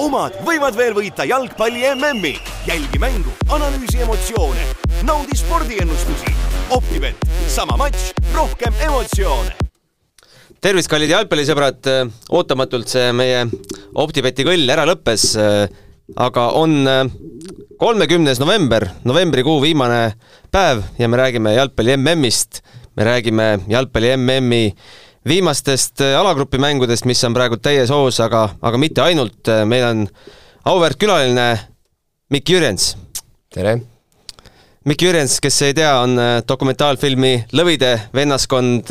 omad võivad veel võita jalgpalli MM-i. jälgi mängu, analüüsi emotsioone, naudi spordiennustusi. Optibet, sama matš, rohkem emotsioone. tervist, kallid jalgpallisõbrad, ootamatult see meie Optibeti kõll ära lõppes, aga on kolmekümnes november, novembrikuu viimane päev ja me räägime jalgpalli MM-ist, me räägime jalgpalli MM-i viimastest äh, alagrupi mängudest, mis on praegu täies hoos, aga, aga mitte ainult, äh, meil on auväärt külaline Mikk Jürjens. tere! Mikk Jürjens, kes ei tea, on äh, dokumentaalfilmi Lõvide vennaskond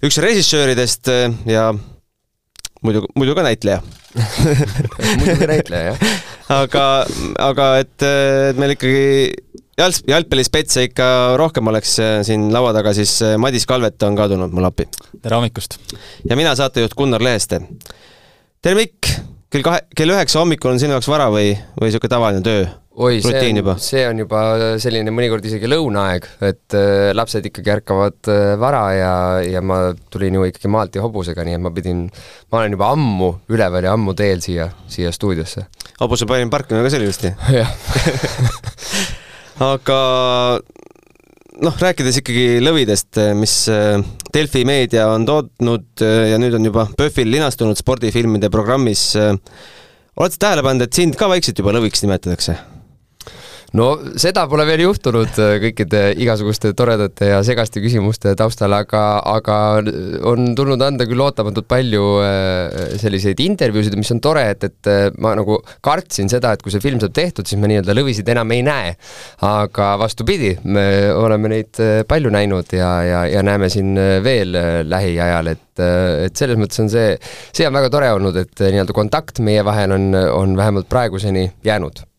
üks režissööridest ja muidu, muidu ka näitleja muidugi näitleja, jah. aga, aga et, et meil ikkagi jalg, jalgpallispetse ikka rohkem oleks äh, siin laua taga, siis äh, Madis Kalvet on ka tulnud mulle appi. tere hommikust! ja mina, saatejuht Gunnar Leheste. tere, Mikk! kell kahe, kell üheksa hommikul on sinu jaoks vara või, või niisugune tavaline töö? oi, see on, see on juba selline mõnikord isegi lõunaaeg, et äh, lapsed ikkagi ärkavad äh, vara ja, ja ma tulin ju ikkagi maalt ja hobusega, nii et ma pidin, ma olen juba ammu üleval ja ammu teel siia, siia stuudiosse. hobuse parim parkimine ka ilusti? jah aga noh, rääkides ikkagi lõvidest, mis äh, Delfi meedia on tootnud äh, ja nüüd on juba PÖFFil linastunud spordifilmide programmis, oled sa tähele pannud, et sind ka vaikselt juba lõviks nimetatakse? No seda pole veel juhtunud äh, kõikide igasuguste toredate ja segaste küsimuste taustal, aga, aga on tulnud anda küll ootamatult palju äh, selliseid intervjuusid, mis on tore, et, et äh, ma nagu kartsin seda, et kui see film saab tehtud, siis me nii-öelda lõvisid enam ei näe. aga vastupidi, me oleme neid palju näinud ja, ja, ja näeme siin veel lähiajal, et et selles mõttes on see, see on väga tore olnud, et nii-öelda kontakt meie vahel on, on vähemalt praeguseni jäänud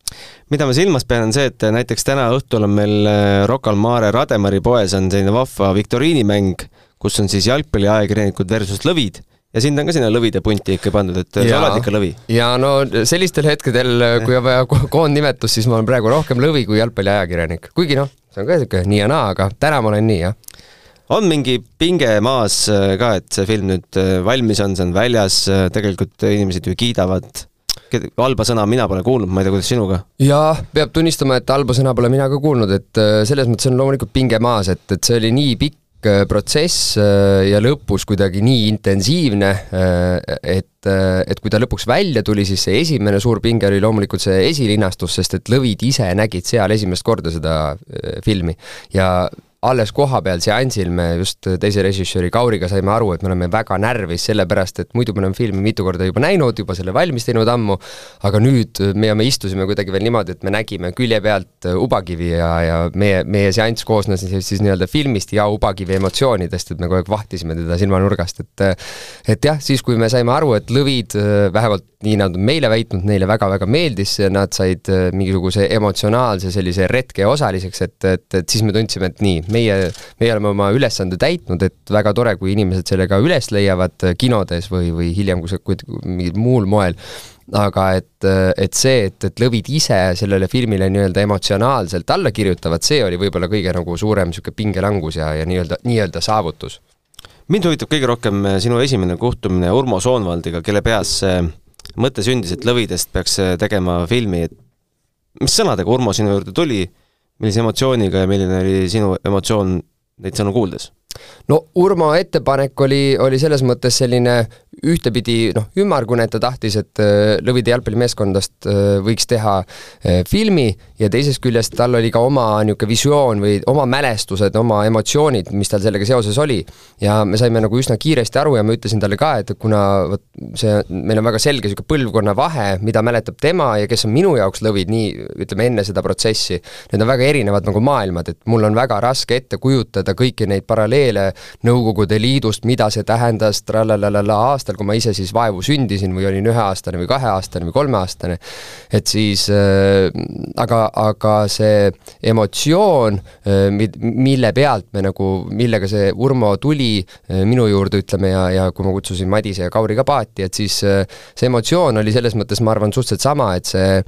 mida ma silmas pean, on see, et näiteks täna õhtul on meil äh, Rocca al Mare Rademari poes on selline vahva viktoriinimäng, kus on siis jalgpalliajakirjanikud versus lõvid ja sind on ka sinna lõvide punti ikka pandud, et ja, sa oled ikka lõvi? ja no sellistel hetkedel, kui on vaja koondnimetust, siis ma olen praegu rohkem lõvi kui jalgpalliajakirjanik, kuigi noh, see on ka niisugune nii ja naa, aga täna ma olen nii, jah. on mingi pinge maas äh, ka, et see film nüüd äh, valmis on, see on väljas, tegelikult inimesed ju kiidavad halba sõna mina pole kuulnud, ma ei tea, kuidas sinuga? jaa, peab tunnistama, et halba sõna pole mina ka kuulnud, et äh, selles mõttes on loomulikult pinge maas, et, et see oli nii pikk äh, protsess äh, ja lõpus kuidagi nii intensiivne, et, et kui ta lõpuks välja tuli, siis see esimene suur pinge oli loomulikult see esilinastus, sest et lõvid ise nägid seal esimest korda seda filmi ja alles kohapeal seansil me just teise režissööri Kauriga saime aru, et me oleme väga närvis, sellepärast et muidu me oleme filmi mitu korda juba näinud, juba selle valmis teinud ammu, aga nüüd me, me istusime kuidagi veel niimoodi, et me nägime külje pealt Ubakivi ja, ja meie, meie seanss koosnes siis, siis nii-öelda filmist ja Ubakivi emotsioonidest, et me kogu aeg vahtisime teda silmanurgast, et et jah, siis kui me saime aru, et lõvid, vähemalt nii nad on meile väitnud, neile väga-väga meeldis, nad said mingisuguse emotsionaalse sellise retke osaliseks, et, et, et siis me tundsime, et nii, meie, meie oleme oma ülesande täitnud, et väga tore, kui inimesed selle ka üles leiavad kinodes või, või hiljem kus, mingil muul moel aga et, et see, et, et lõvid ise sellele filmile nii-öelda emotsionaalselt alla kirjutavad, see oli võib-olla kõige nagu suurem niisugune pingelangus ja, ja nii-öelda, nii-öelda saavutus. mind huvitab kõige rohkem sinu esimene kohtumine Urmo Soonvaldiga, kelle peas see mõte sündis, et lõvidest peaks tegema filmi, et mis sõnadega Urmo sinu juurde tuli millise emotsiooniga ja milline oli sinu emotsioon neid sõnu kuuldes? No Urmo ettepanek oli, oli selles mõttes selline ühtepidi noh, ümmargune, et ta tahtis, et äh, Lõvide jalgpallimeeskondast äh, võiks teha äh, filmi ja teisest küljest tal oli ka oma niisugune visioon või oma mälestused, oma emotsioonid, mis tal sellega seoses oli. ja me saime nagu üsna kiiresti aru ja ma ütlesin talle ka, et kuna vot see, meil on väga selge niisugune põlvkonna vahe, mida mäletab tema ja kes on minu jaoks lõvid, nii ütleme, enne seda protsessi, need on väga erinevad nagu maailmad, et mul on väga raske ette kujutada kõiki neid paralleele Nõukogude Liidust, mida see tähendas, tralalala aastal, kui ma ise siis vaevu sündisin või olin üheaastane või kaheaastane või kolmeaastane, et siis äh, aga, aga see emotsioon, äh, mille pealt me nagu, millega see Urmo tuli äh, minu juurde, ütleme, ja, ja kui ma kutsusin Madise ja Kauri ka paati, et siis see emotsioon oli selles mõttes, ma arvan, suhteliselt sama, et see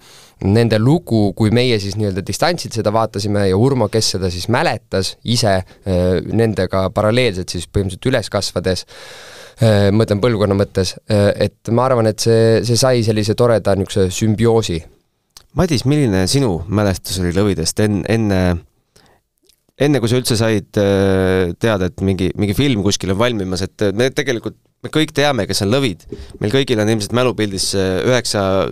nende lugu, kui meie siis nii-öelda distantsilt seda vaatasime ja Urmo, kes seda siis mäletas ise nendega paralleelselt siis põhimõtteliselt üles kasvades äh, mõtlen põlvkonna mõttes, et ma arvan, et see, see sai sellise toreda niisuguse sümbioosi. Madis, milline sinu mälestus oli lõvidest enne, enne, enne kui sa üldse said teada, et mingi, mingi film kuskil on valmimas, et me tegelikult, me kõik teame, kes on lõvid. meil kõigil on ilmselt mälupildis üheksa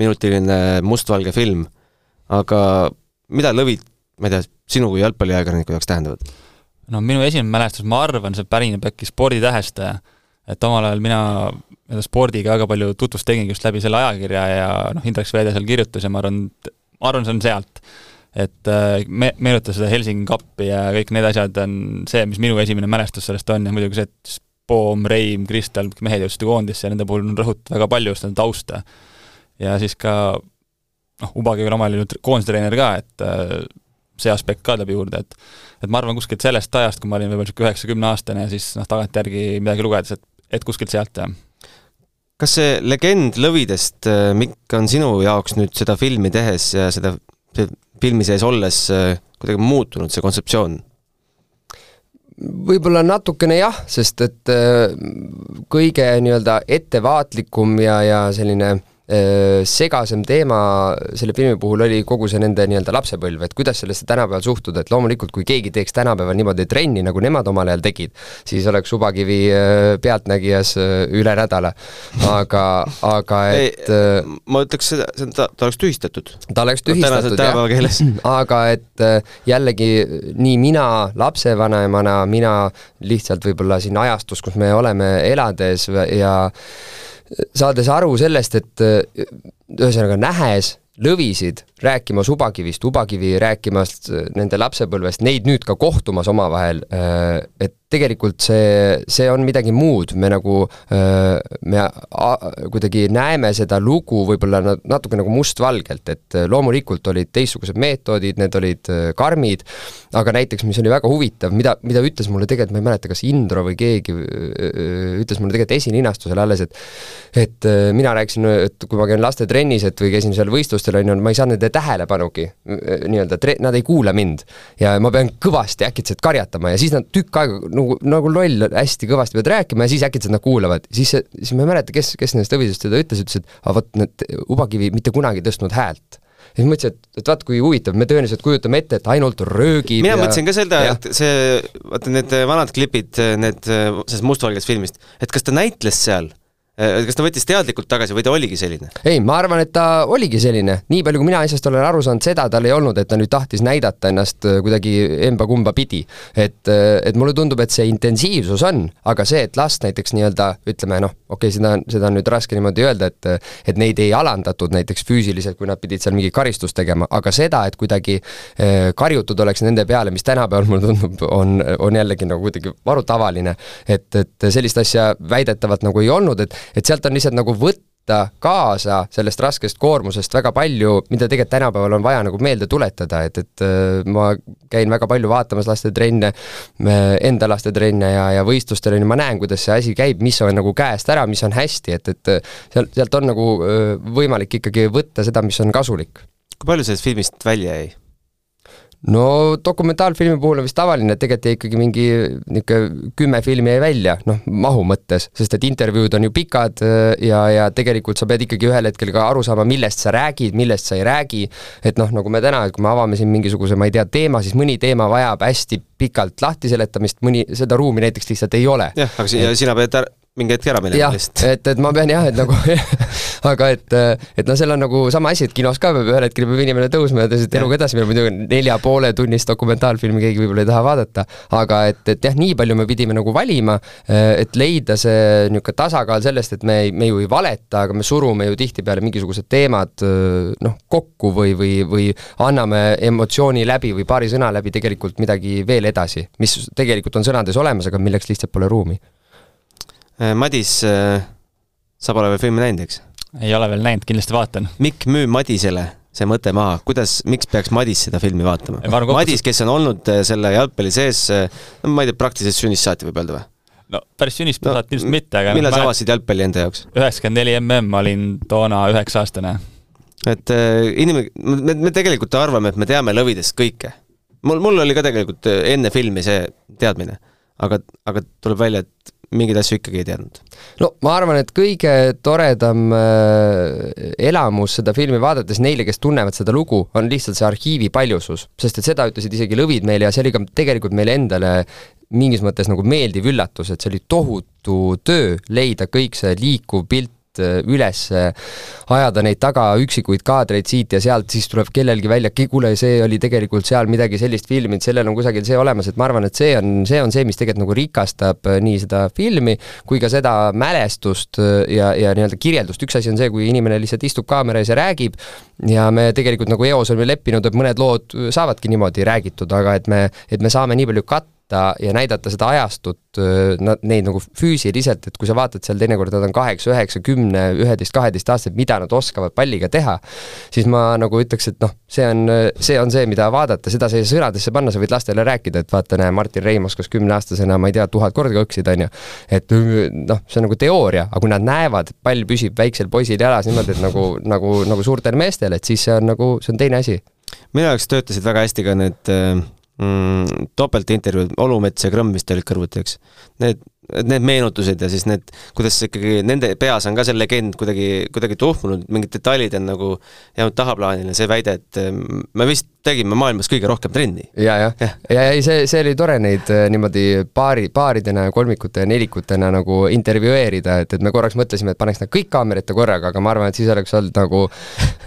minutiline mustvalge film, aga mida lõvid, ma ei tea, sinu kui jalgpalliajakirjaniku jaoks tähendavad? no minu esimene mälestus, ma arvan, see pärineb äkki sporditähest, et omal ajal mina spordiga väga palju tutvust tegingi just läbi selle ajakirja ja noh, Indrek Sveede seal kirjutas ja ma arvan, ma arvan, see on sealt. et äh, me-, meenutas seda Helsingi kappi ja kõik need asjad on see, mis minu esimene mälestus sellest on ja muidugi see, et Poom, Reim, Kristel, mehed jõudsid koondisse ja nende puhul on rõhutud väga palju nende tausta. Ja siis ka noh, Ubagi oli omal ajal koondistreener ka, et äh, see aspekt ka tuleb juurde, et et ma arvan, kuskilt sellest ajast, kui ma olin võib-olla niisugune üheksa-kümneaastane ja siis noh, tagantjärgi midagi lugedes, et, et kuskilt sealt, jah. kas see legend Lõvidest, äh, Mikk, on sinu jaoks nüüd seda filmi tehes ja seda filmi sees olles äh, kuidagi muutunud, see kontseptsioon? võib-olla natukene jah, sest et kõige nii-öelda ettevaatlikum ja, ja selline segasem teema selle filmi puhul oli kogu see nende nii-öelda lapsepõlv, et kuidas sellesse tänapäeval suhtuda, et loomulikult kui keegi teeks tänapäeval niimoodi trenni, nagu nemad omal ajal tegid, siis oleks Subakivi äh, pealtnägijas äh, üle nädala. aga, aga et ei, ma ütleks seda, ta, ta oleks tühistatud. ta oleks tühistatud, jah. aga et jällegi nii mina lapsevanemana, mina lihtsalt võib-olla siin ajastus, kus me oleme elades ja saades aru sellest, et ühesõnaga nähes lõvisid rääkimas Ubakivist, Ubakivi rääkimas nende lapsepõlvest, neid nüüd ka kohtumas omavahel, et tegelikult see, see on midagi muud, me nagu, me kuidagi näeme seda lugu võib-olla natuke nagu mustvalgelt, et loomulikult olid teistsugused meetodid, need olid karmid, aga näiteks, mis oli väga huvitav, mida, mida ütles mulle tegelikult, ma ei mäleta, kas Indro või keegi ütles mulle tegelikult esilinastusel alles, et et mina rääkisin, et kui ma käin lastetrennis, et või käisin seal võistlustel, on ju, ma ei saanud nende tähelepanugi nii-öelda, nad ei kuula mind. ja ma pean kõvasti äkitselt karjatama ja siis nad tükk aega nagu, nagu loll hästi kõvasti pead rääkima ja siis äkitselt nad kuulavad, siis, siis ma ei mäleta, kes, kes nendest õvisest seda ütles, ütles, et aga vot, need Ubakivi mitte kunagi tõstnud häält. Ja siis mõtlesin, et, et vaat kui huvitav, me tõenäoliselt kujutame ette, et ainult röögib mina ja... mõtlesin ka seda, et see, vaata need vanad klipid, need sellest mustvalgest filmist, et kas ta näitles seal Äh, kas ta võttis teadlikult tagasi või ta oligi selline? ei, ma arvan, et ta oligi selline, nii palju kui mina asjast olen aru saanud, seda tal ei olnud, et ta nüüd tahtis näidata ennast äh, kuidagi emba-kumba pidi. et, äh, et mulle tundub, et see intensiivsus on, aga see, et last näiteks nii-öelda ütleme noh, okei okay,, seda, seda on nüüd raske niimoodi öelda, et et neid ei alandatud näiteks füüsiliselt, kui nad pidid seal mingit karistust tegema, aga seda, et kuidagi karjutud oleks nende peale, mis tänapäeval mulle tundub, on, on jällegi nagu kuidagi varutavaline. et, et sellist asja väidetavalt nagu ei olnud, et et sealt on lihtsalt nagu võtta kaasa sellest raskest koormusest väga palju, mida tegelikult tänapäeval on vaja nagu meelde tuletada, et, et äh, ma käin väga palju vaatamas lastetrenne, enda lastetrenne ja, ja võistlustel on ju, ma näen, kuidas see asi käib, mis on nagu käest ära, mis on hästi, et, et sealt, sealt on nagu äh, võimalik ikkagi võtta seda, mis on kasulik. kui palju sellest filmist välja jäi? No dokumentaalfilmi puhul on vist tavaline, et tegelikult jäi ikkagi mingi niisugune kümme filmi jäi välja, noh, mahu mõttes, sest et intervjuud on ju pikad äh, ja, ja tegelikult sa pead ikkagi ühel hetkel ka aru saama, millest sa räägid, millest sa ei räägi, et noh, nagu me täna, et kui me avame siin mingisuguse, ma ei tea, teema, siis mõni teema vajab hästi pikalt lahtiseletamist, mõni, seda ruumi näiteks lihtsalt ei ole. jah, aga si sina pead mingi hetk ära minema lihtsalt. et, et ma pean jah, et nagu aga et, et noh, seal on nagu sama asi, et kinos ka peab ühel hetkel peab inimene tõusma ja tõsiselt eluga edasi minema, muidu nelja poole tunnist dokumentaalfilmi keegi võib-olla ei taha vaadata, aga et, et jah, nii palju me pidime nagu valima, et leida see niisugune tasakaal sellest, et me ei, me ju ei valeta, aga me surume ju tihtipeale mingisugused teemad noh, kokku või, või, või anname emotsiooni läbi või paari sõna läbi tegelikult midagi veel edasi, mis tegelikult on sõnades olemas, aga milleks lihtsalt pole ruumi Äh, Madis, äh, sa pole veel filmi näinud, eks? ei ole veel näinud, kindlasti vaatan. Mikk, müü Madisele see mõte maha, kuidas, miks peaks Madis seda filmi vaatama? Madis, kes on olnud äh, selle jalgpalli sees, no ma ei tea, praktiliselt sünnist saati võib öelda või? no päris sünnist no, saati ilmselt mitte, aga millal sa avastasid jalgpalli enda jaoks? üheksakümmend neli mm olin toona üheksa-aastane. et äh, inimene, me, me tegelikult arvame, et me teame lõvidest kõike. Mul, mul oli ka tegelikult enne filmi see teadmine aga, aga tuleb välja, et mingeid asju ikkagi ei teadnud. no ma arvan, et kõige toredam äh, elamus seda filmi vaadates neile, kes tunnevad seda lugu, on lihtsalt see arhiivi paljusus. sest et seda ütlesid isegi lõvid meile ja see oli ka tegelikult meile endale mingis mõttes nagu meeldiv üllatus, et see oli tohutu töö leida kõik see liikuv pilt Äh, üles ajada neid taga üksikuid kaadreid siit ja sealt, siis tuleb kellelgi välja, kuule, see oli tegelikult seal midagi sellist filminud, sellel on kusagil see olemas, et ma arvan, et see on, see on see, mis tegelikult nagu rikastab äh, nii seda filmi kui ka seda mälestust äh, ja, ja nii-öelda kirjeldust, üks asi on see, kui inimene lihtsalt istub kaamera ees ja räägib ja me tegelikult nagu eos oleme leppinud, et mõned lood saavadki niimoodi räägitud, aga et me, et me saame nii palju katta, näidata ja näidata seda ajastut, nad, neid nagu füüsiliselt, et kui sa vaatad seal teinekord nad on kaheksa, üheksa, kümne, üheteist, kaheteist aastased, mida nad oskavad palliga teha, siis ma nagu ütleks, et noh, see on, see on see, mida vaadata, seda sa ei saa sõnadesse panna, sa võid lastele rääkida, et vaata, näe, Martin Reim oskas kümneaastasena, ma ei tea, tuhat korda kõksida, on ju. et noh, see on nagu teooria, aga kui nad näevad, pall püsib väiksel poisil jalas niimoodi, et nagu, nagu, nagu suurtel meestel, et siis see on nagu, see on teine asi minu jaoks töötasid väga hästi ka need äh, mm, topeltintervjuud, Olumets ja Krõmm vist olid kõrvuti, eks. Need, need meenutused ja siis need, kuidas ikkagi nende peas on ka see legend kuidagi, kuidagi tuhmunud, mingid detailid on nagu jäänud tahaplaanile, see väide, et me vist tegime maailmas kõige rohkem trenni. ja, jah, ja, ja ei, see, see oli tore neid äh, niimoodi paari, paaridena ja kolmikute ja nelikutena nagu intervjueerida, et, et me korraks mõtlesime, et paneks nad kõik kaamerad ette korraga, aga ma arvan, et siis oleks olnud nagu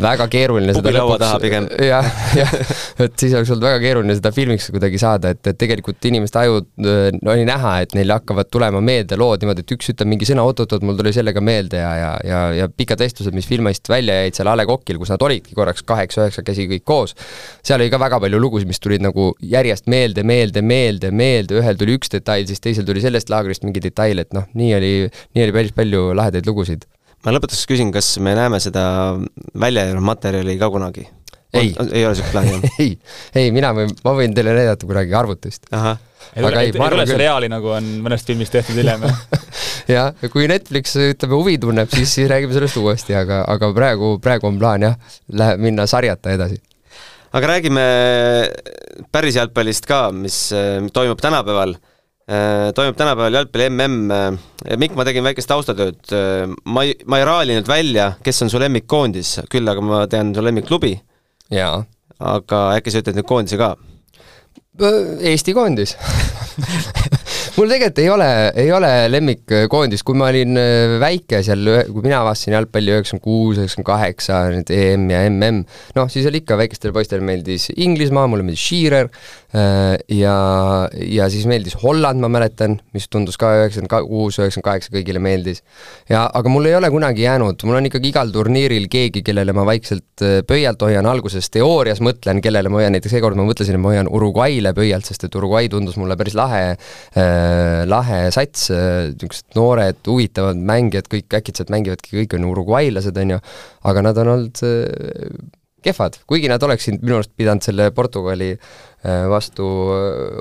väga keeruline seda lõpuks taha pigem. jah, jah, et siis oleks olnud väga keeruline seda filmiks kuidagi saada, et, et tegelikult inimeste ajud äh, oli näha, et neil hakkavad tulema meelde lood niimoodi, et üks ütleb mingi sõna oot-oot-oot, mul tuli sellega meelde ja, ja, ja, ja pikad vestlused, mis filmist välja jäid seal A Le Coqil, kus nad olidki korraks kaheksa-üheksakesi kõik koos seal oli ka väga palju lugusid, mis tulid nagu järjest meelde, meelde, meelde, meelde, ühel tuli üks detail, siis teisel tuli sellest laagrist mingi detail, et noh, nii oli, nii oli päris palju lahedaid lugusid. ma lõpetuseks küsin, kas me näeme seda välja jäänud materjali ka kunagi? ei. ei ole niisugust plaani, ei, ei, mina võin, ma võin teile näidata kunagi arvutist. Ei tule, ei tule seriaali, nagu on mõnest filmist tehtud hiljem, jah? jah, kui Netflix, ütleme, huvi tunneb, siis, siis räägime sellest uuesti, aga, aga praegu, praegu on plaan jah, läheb minna sarjata edasi aga räägime päris jalgpallist ka, mis toimub tänapäeval. toimub tänapäeval jalgpalli mm. Mikk, ma tegin väikest taustatööd. ma ei, ma ei raalinud välja, kes on su lemmikkoondis, küll aga ma tean su lemmikklubi. jaa. aga äkki sa ütled nüüd koondise ka? Eesti koondis mul tegelikult ei ole, ei ole lemmikkoondist, kui ma olin äh, väike seal, kui mina avastasin jalgpalli üheksakümmend kuus, üheksakümmend kaheksa, nüüd EM ja MM, noh, siis oli ikka väikestele poistele meeldis Inglismaa, mulle meeldis Shearer äh, ja, ja siis meeldis Holland, ma mäletan, mis tundus ka üheksakümmend kuus, üheksakümmend kaheksa kõigile meeldis. ja aga mul ei ole kunagi jäänud, mul on ikkagi igal turniiril keegi, kellele ma vaikselt äh, pöialt hoian, alguses teoorias mõtlen, kellele ma hoian, näiteks seekord ma mõtlesin, et ma hoian Uruguay'le pöialt, sest et Uruguay tundus mulle päris lahe Äh, lahe sats, äh, niisugused noored, huvitavad mängijad, kõik äkitselt mängivadki, kõik on uruguaylased, on ju, aga nad on olnud äh, kehvad, kuigi nad oleksid minu arust pidanud selle Portugali vastu,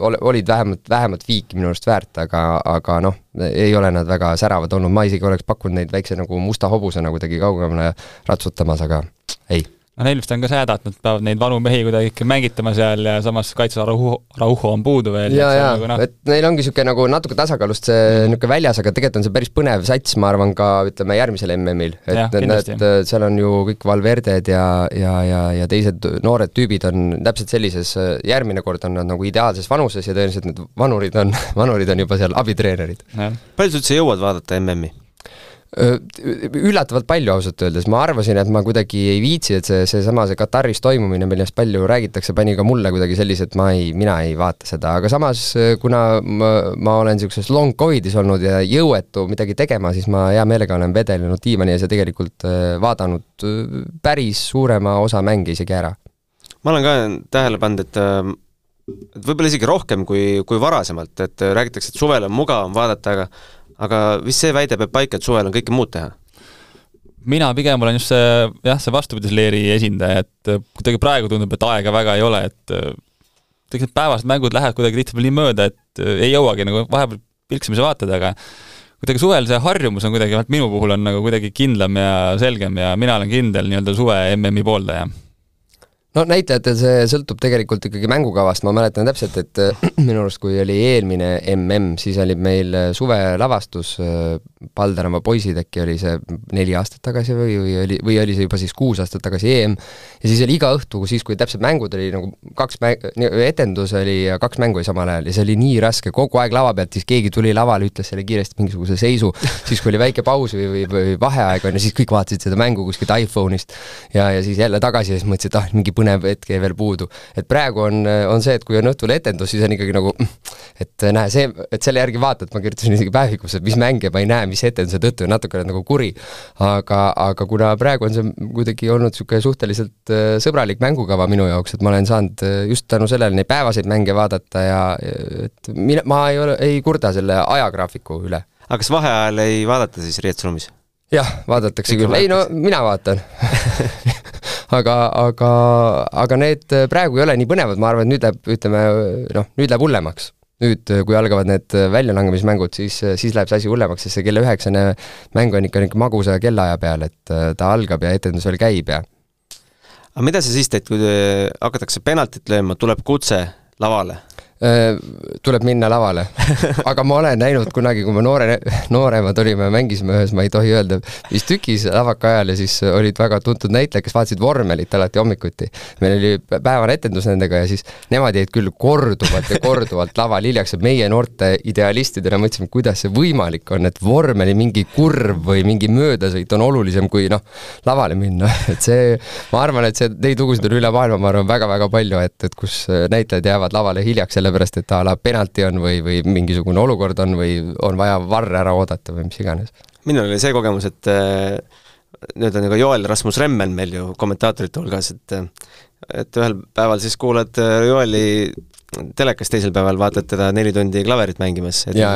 ole, olid vähemalt, vähemalt viiki minu arust väärt, aga, aga noh, ei ole nad väga säravad olnud, ma isegi oleks pakkunud neid väikse nagu musta hobusena kuidagi kaugemale ratsutamas, aga ei noh, neil vist on ka see häda, et nad peavad neid vanu mehi kuidagi ikka mängitama seal ja samas kaitses Araujo, Araujo on puudu veel. ja, ja nagu, no. et neil ongi niisugune nagu natuke tasakaalust see mhm. niisugune mm väljas, aga tegelikult on see päris põnev sats, ma arvan, ka ütleme järgmisel MM-il. et need, need, seal on ju kõik Valverded ja, ja, ja, ja teised noored tüübid on täpselt sellises, järgmine kord on nad nagu ideaalses vanuses ja tõenäoliselt need vanurid on, vanurid on juba seal abitreenerid. palju sa üldse jõuad vaadata MM-i? Üllatavalt palju ausalt öeldes, ma arvasin, et ma kuidagi ei viitsi, et see, seesama, see Kataris toimumine, millest palju räägitakse, pani ka mulle kuidagi sellise, et ma ei, mina ei vaata seda, aga samas kuna ma, ma olen niisuguses long covid'is olnud ja jõuetu midagi tegema, siis ma hea meelega olen vedelenud diivani ees ja tegelikult vaadanud päris suurema osa mänge isegi ära. ma olen ka tähele pannud, et et võib-olla isegi rohkem kui, kui varasemalt, et räägitakse, et suvel on mugavam vaadata, aga aga vist see väide peab paika, et suvel on kõike muud teha? mina pigem olen just see jah, see vastupidise leeri esindaja, et kuidagi praegu tundub, et aega väga ei ole, et kõik need päevased mängud lähevad kuidagi tihtipeale nii mööda, et ei jõuagi nagu vahepeal pilksamisi vaatada, aga kuidagi suvel see harjumus on kuidagi, vähemalt minu puhul on nagu kuidagi kindlam ja selgem ja mina olen kindel nii-öelda suve MM-i pooldaja no näitlejatel see sõltub tegelikult ikkagi mängukavast, ma mäletan täpselt, et äh, minu arust, kui oli eelmine mm, siis oli meil äh, suvelavastus, äh, Paldärama poisid äkki oli see neli aastat tagasi või, või oli, või oli see juba siis kuus aastat tagasi EM, ja siis oli iga õhtu, siis kui täpselt mängud oli nagu kaks mäng-, etendus oli ja kaks mängu oli samal ajal. Ja see oli nii raske, kogu aeg lava pealt, siis keegi tuli lavale, ütles selle kiiresti mingisuguse seisu, siis kui oli väike paus või, või, või vaheaeg on ju, siis kõik vaatasid seda mängu kuskilt iPhone'ist. Ja, ja siis jälle tagasi ja siis mõtlesid, ah, mingi põnev hetk jäi veel puudu. et praegu on, on see, et kui on õhtul etendus, siis on ikkagi nagu et näe, see, et selle järgi vaatad, ma kirjutasin isegi päevikusse, et mis mänge ma ei näe, mis etenduse tõttu ja natukene nagu kuri. aga, aga kuna praegu on see kuidagi olnud niisugune suhteliselt äh, sõbralik mängukava minu jaoks, et ma olen saanud äh, just tänu sellele neid päevaseid mänge vaadata ja et mina, ma ei ole, ei kurda selle ajagraafiku üle. aga kas vaheajal ei vaadata siis riietusruumis? jah, vaadatakse küll, ei no mina vaatan aga, aga, aga need praegu ei ole nii põnevad, ma arvan, et nüüd läheb, ütleme noh, nüüd läheb hullemaks. nüüd, kui algavad need väljalangemismängud, siis, siis läheb see asi hullemaks, sest see kella üheksane mäng on ikka niisugune magusa kellaaja peal, et ta algab ja etendus veel käib ja aga mida sa siis teed, kui hakatakse penaltit lööma, tuleb kutse lavale? Äh, tuleb minna lavale. aga ma olen näinud kunagi, kui me noore, nooremad olime, mängisime ühes, ma ei tohi öelda, mis tükis lavaka ajal ja siis olid väga tuntud näitlejad, kes vaatasid vormelit alati hommikuti. meil oli päevane etendus nendega ja siis nemad jäid küll korduvalt ja korduvalt laval hiljaks ja meie noorte idealistidena mõtlesime, kuidas see võimalik on, et vormeli mingi kurv või mingi möödasõit on olulisem kui noh, lavale minna, et see, ma arvan, et see, neid lugusid on üle maailma, ma arvan, väga-väga palju, et, et kus näitlejad jäävad lavale hiljaks selle sellepärast et a la penalti on või, või mingisugune olukord on või on vaja varr ära oodata või mis iganes. minul oli see kogemus, et äh, nüüd on ju ka Joel Rasmus Remmen meil ju kommentaatorite hulgas, et et ühel päeval siis kuulad äh, Joeli telekas teisel päeval vaatad teda neli tundi klaverit mängimas. ja,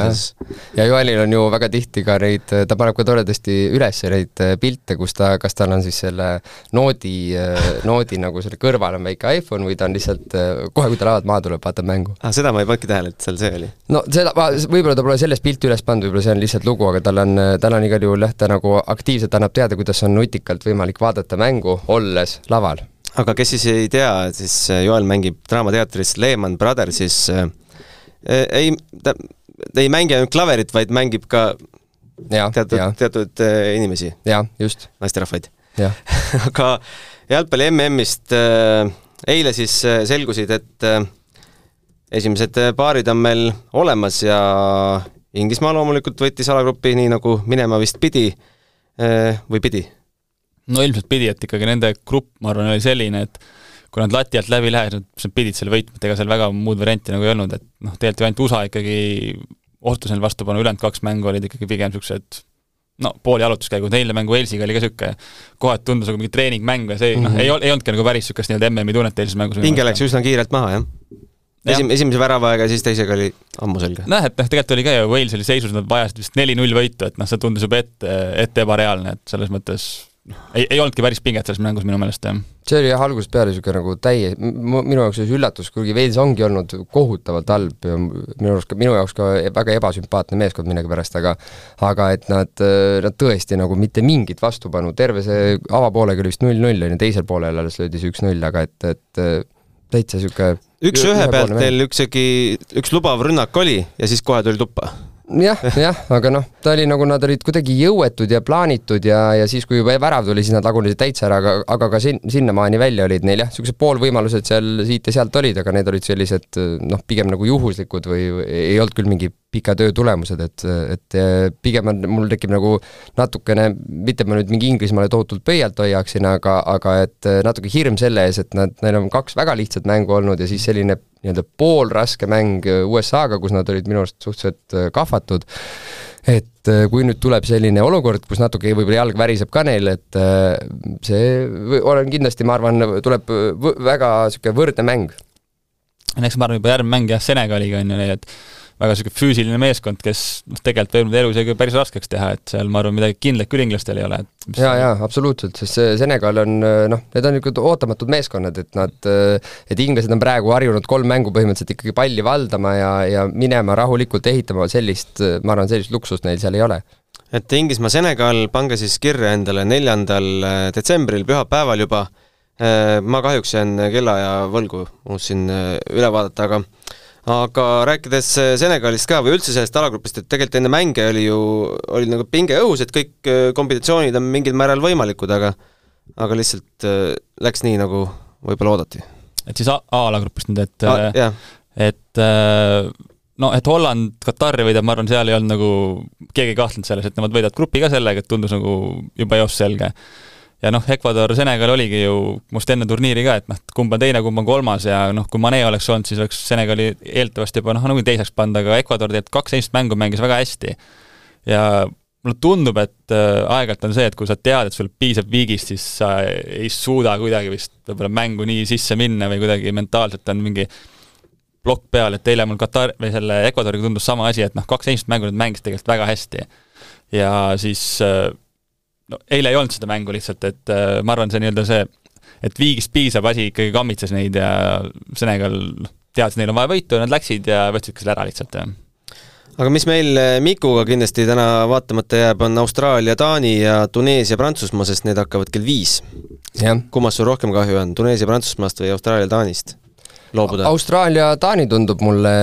ja Joelil on ju väga tihti ka neid, ta paneb ka toredasti üles neid äh, pilte, kus ta, kas tal on siis selle noodi, äh, noodi nagu selle kõrval on väike iPhone või ta on lihtsalt äh, kohe, kui ta lavalt maha tuleb, vaatab mängu. ah, seda ma ei pannudki tähele, et seal see oli? no seda, võib-olla ta pole sellest pilti üles pannud, võib-olla see on lihtsalt lugu, aga tal on, tal on igal juhul jah, ta nagu aktiivselt annab teada, kuidas on nutikalt võimalik vaadata mängu, olles laval aga kes siis ei tea, siis äh, Joel mängib Draamateatris Lehman Brothersis äh, ei, ta ei mängi ainult klaverit, vaid mängib ka ja, teatud, teatud äh, inimesi. jah, just. naisterahvaid. aga jalgpalli MM-ist äh, eile siis äh, selgusid, et äh, esimesed paarid on meil olemas ja Inglismaa loomulikult võttis alagrupi nii, nagu minema vist pidi või pidi no ilmselt pidi, et ikkagi nende grupp, ma arvan, oli selline, et kui nad lati alt läbi lähesid, siis nad pidid selle võitma, et ega seal väga muud varianti nagu ei olnud, et noh, tegelikult ju ainult USA ikkagi osutus neil vastupanu, ülejäänud kaks mängu olid ikkagi pigem niisugused no pooli jalutuskäigud, eilne mäng Walesiga oli ka niisugune, kohati tundus nagu mingi treeningmäng ja see mm -hmm. noh, mhm. ei, ei olnudki nagu päris niisugust nii-öelda MM-i tunnet eilses mängus. hinge läks üsna kiirelt maha, jah? esim-, esimese väravaga ja siis teisega oli ammu selge. nojah, et noh, tegelikult oli ka ju Wales oli seisus, nad vajasid vist neli-null võitu, et noh, see tundus juba ette, ette ebareaalne, et selles mõttes ei, ei olnudki päris pinget selles mängus minu meelest, jah. see oli jah, algusest peale niisugune nagu täie, minu jaoks oli see üllatus, kuigi Wales ongi olnud kohutavalt halb ja minu arust ka, minu jaoks ka väga ebasümpaatne meeskond millegipärast, aga aga et nad, nad tõesti nagu mitte mingit vastupanu, terve see avapoolega oli vist null-null, on ju, teisel poolel alles löödi see üks-null, aga et, et täitsa niisugune üks ühe pealt teil ükski, üks lubav rünnak oli ja siis kohe tuli tuppa jah, jah, aga noh, ta oli nagu nad olid kuidagi jõuetud ja plaanitud ja, ja siis, kui juba värav tuli, siis nad lagunesid täitsa ära, aga, aga ka sin-, sinnamaani välja olid neil jah, niisugused poolvõimalused seal siit ja sealt olid, aga need olid sellised noh, pigem nagu juhuslikud või ei olnud küll mingi pika töö tulemused, et, et pigem on, mul tekib nagu natukene, mitte ma nüüd mingi Inglismaale tohutult pöialt hoiaksin, aga, aga et natuke hirm selle ees, et nad, neil on kaks väga lihtsat mängu olnud ja siis selline nii-öelda poolraske mäng USA-ga, kus nad olid minu arust suhteliselt äh, kahvatud, et äh, kui nüüd tuleb selline olukord, kus natuke võib-olla jalg väriseb ka neil, et äh, see olen kindlasti, ma arvan, tuleb väga niisugune võrdne mäng. eks ma arvan, juba järgmine mäng jah, Senegaliga on ju nii, et väga niisugune füüsiline meeskond, kes noh, tegelikult võib elu isegi päris raskeks teha, et seal ma arvan, midagi kindlat küll inglastel ei ole, jaa, jaa, absoluutselt, sest see Senegal on noh, need on niisugused ootamatud meeskonnad, et nad, et inglased on praegu harjunud kolm mängu põhimõtteliselt ikkagi palli valdama ja, ja minema rahulikult ehitama, sellist, ma arvan, sellist luksust neil seal ei ole. Et Inglismaa-Senegal, pange siis kirja endale neljandal detsembril, pühapäeval juba, ma kahjuks jään kellaaja võlgu, unustasin üle vaadata, aga aga rääkides Senegalist ka või üldse sellest alagrupist, et tegelikult enne mänge oli ju, oli nagu pinge õhus, et kõik kombinatsioonid on mingil määral võimalikud, aga aga lihtsalt läks nii, nagu võib-olla oodati. et siis A-alagrupist nüüd, et ah, et no et Holland Katari võidab, ma arvan, seal ei olnud nagu, keegi ei kahtlenud selles, et nemad võidavad grupi ka sellega, et tundus nagu juba eos selge. Ja noh, Ecuador, Senegal oligi ju must enne turniiri ka, et noh, kumb on teine, kumb on kolmas ja noh, kui Mane oleks olnud, siis oleks Senegali eeldatavasti juba noh, nagunii teiseks pannud, aga Ecuador tegelikult kaks esimest mängu mängis väga hästi. ja mulle tundub, et äh, aeg-ajalt on see, et kui sa tead, et sul piisab viigist, siis sa ei suuda kuidagi vist võib-olla mängu nii sisse minna või kuidagi mentaalselt on mingi plokk peal, et eile mul Katar või selle Ecuadoriga tundus sama asi, et noh, kaks esimest mängu nad mängisid tegelikult väga hästi. ja siis äh, no eile ei olnud seda mängu lihtsalt, et äh, ma arvan, see nii-öelda see, et viigist piisab asi ikkagi kammitses neid ja Senegal noh, teadis, neil on vaja võitu, nad läksid ja võtsid ka selle ära lihtsalt, jah aga mis meil äh, Mikuga kindlasti täna vaatamata jääb, on Austraalia, Taani ja Tuneesia, Prantsusmaa, sest need hakkavad kell viis. kummast sul rohkem kahju on, Tuneesia Prantsusmaast või Austraalia Taanist? Loobuda? Austraalia-Taani tundub mulle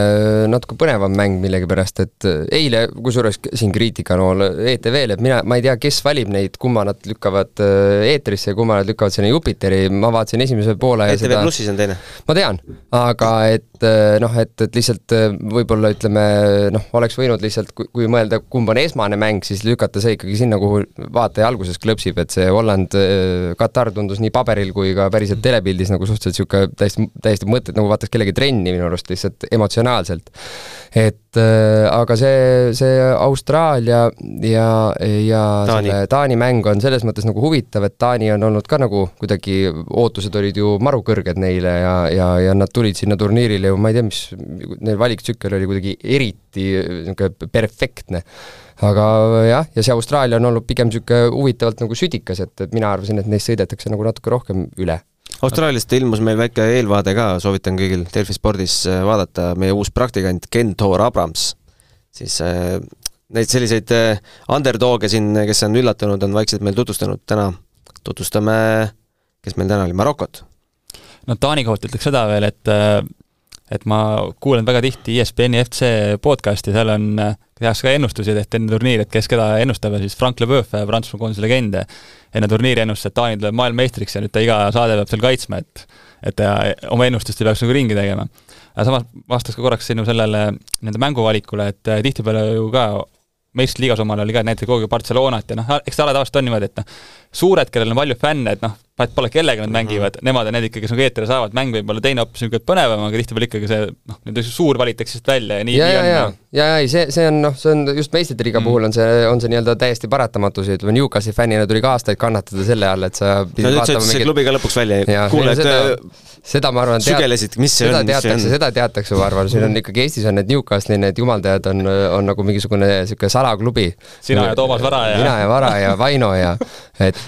natuke põnevam mäng millegipärast, et eile, kusjuures siin kriitikanool ETV-l, et mina, ma ei tea, kes valib neid, kumma nad lükkavad äh, eetrisse ja kumma nad lükkavad sinna Jupiteri, ma vaatasin esimese poole ETV seda... plussis on teine. ma tean, aga et äh, noh, et, et lihtsalt äh, võib-olla ütleme noh, oleks võinud lihtsalt, kui, kui mõelda, kumb on esmane mäng, siis lükata see ikkagi sinna, kuhu vaataja alguses klõpsib, et see Holland, Katar tundus nii paberil kui ka päriselt telepildis nagu suhteliselt niisugune täiesti, täiesti mõttetu nagu vaataks kellegi trenni minu arust lihtsalt emotsionaalselt. et äh, aga see, see Austraalia ja, ja Taani. selle Taani mäng on selles mõttes nagu huvitav, et Taani on olnud ka nagu kuidagi, ootused olid ju maru kõrged neile ja, ja, ja nad tulid sinna turniirile ju, ma ei tea, mis, neil valiktsükkel oli kuidagi eriti niisugune perfektne aga jah, ja see Austraalia on olnud pigem niisugune huvitavalt nagu südikas, et, et mina arvasin, et neist sõidetakse nagu natuke rohkem üle Austraaliast ilmus meil väike eelvaade ka, soovitan kõigil Delfi spordis äh, vaadata, meie uus praktikant Ken Thor Abrams, siis äh, neid selliseid äh, underdog'e siin, kes on üllatunud, on vaikselt meil tutvustanud, täna tutvustame, kes meil täna oli, Marokot. no Taani kohta ütleks seda veel, et et ma kuulan väga tihti ESPN-i FC podcasti, seal on, tehakse ka ennustusi tehti enne turniiri, et kes keda ennustab ja siis Frank Leboeuf, Prantsusmaa koondise legend, enne turniiri ennustas, et Taani tuleb maailmameistriks ja nüüd ta iga saade peab seal kaitsma, et et oma ennustust ei peaks nagu ringi tegema. aga samas vastaks ka korraks sinu sellele nende mänguvalikule, et tihtipeale ju ka meistriliigas omal oli ka näiteks kogu aeg Barcelonat ja noh, eks ta ala tavaliselt on niimoodi, et noh, suured, kellel on palju fänne, et noh, vahet pole, kellega nad mängivad mm, -hmm. nemad on need ikkagi, kes nagu eetrile saavad, mäng võib olla teine hoopis niisugune põnevam, aga tihtipeale ikkagi see noh, nüüd suur valitakse lihtsalt välja ja nii, nii on. ja, ja, ja, ei, see, see on noh, see on just meistrite liiga mm. puhul on see, on see nii-öelda täiesti paratamatus ja ütleme, Newcastli fännina tuli ka aastaid kannatada selle all, et sa no nüüd sa ütlesid klubi ka lõpuks välja, kuule, et seda, seda ma arvan, sügelesid, mis see on, see on? seda teatakse, ma arvan, siin on ikkagi Eestis on need Newcastli need jumaldajad on, on nagu mingisugune niisugune salaklubi. sina ja Toomas Vara ja mina ja Vara ja Vaino ja et,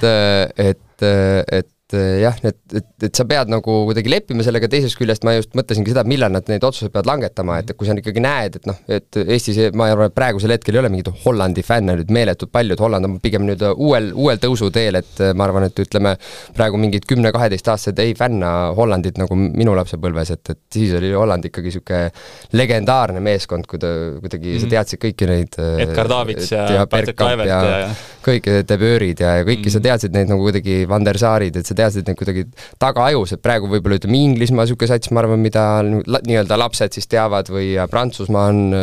et, et et eh, jah, et, et, et sa pead nagu kuidagi leppima sellega, teisest küljest ma just mõtlesingi seda, millal nad neid otsuseid peavad langetama, et kui sa ikkagi näed, et noh, et Eestis ma arvan, et praegusel hetkel ei ole mingit Hollandi fänne nüüd meeletult palju, et Holland on pigem nüüd uuel, uuel tõusuteel, et ma arvan, et ütleme, praegu mingid kümne-kaheteistaastased ei fänna Hollandit nagu minu lapsepõlves, et, et siis oli Holland ikkagi niisugune legendaarne meeskond, kui ta kuidagi mm., sa teadsid kõiki neid Edgar Davids ja, ja Patrick Kluivert ja, ja kõik Deböörid ja, ja kõiki mm. sa teadsid neid nagu kuidagi Van der Saarid, et sa teadsid neid kuidagi tagaajus, et praegu võib-olla ütleme Inglismaa niisugune sats, ma arvan, mida nii-öelda lapsed siis teavad või Prantsusmaa on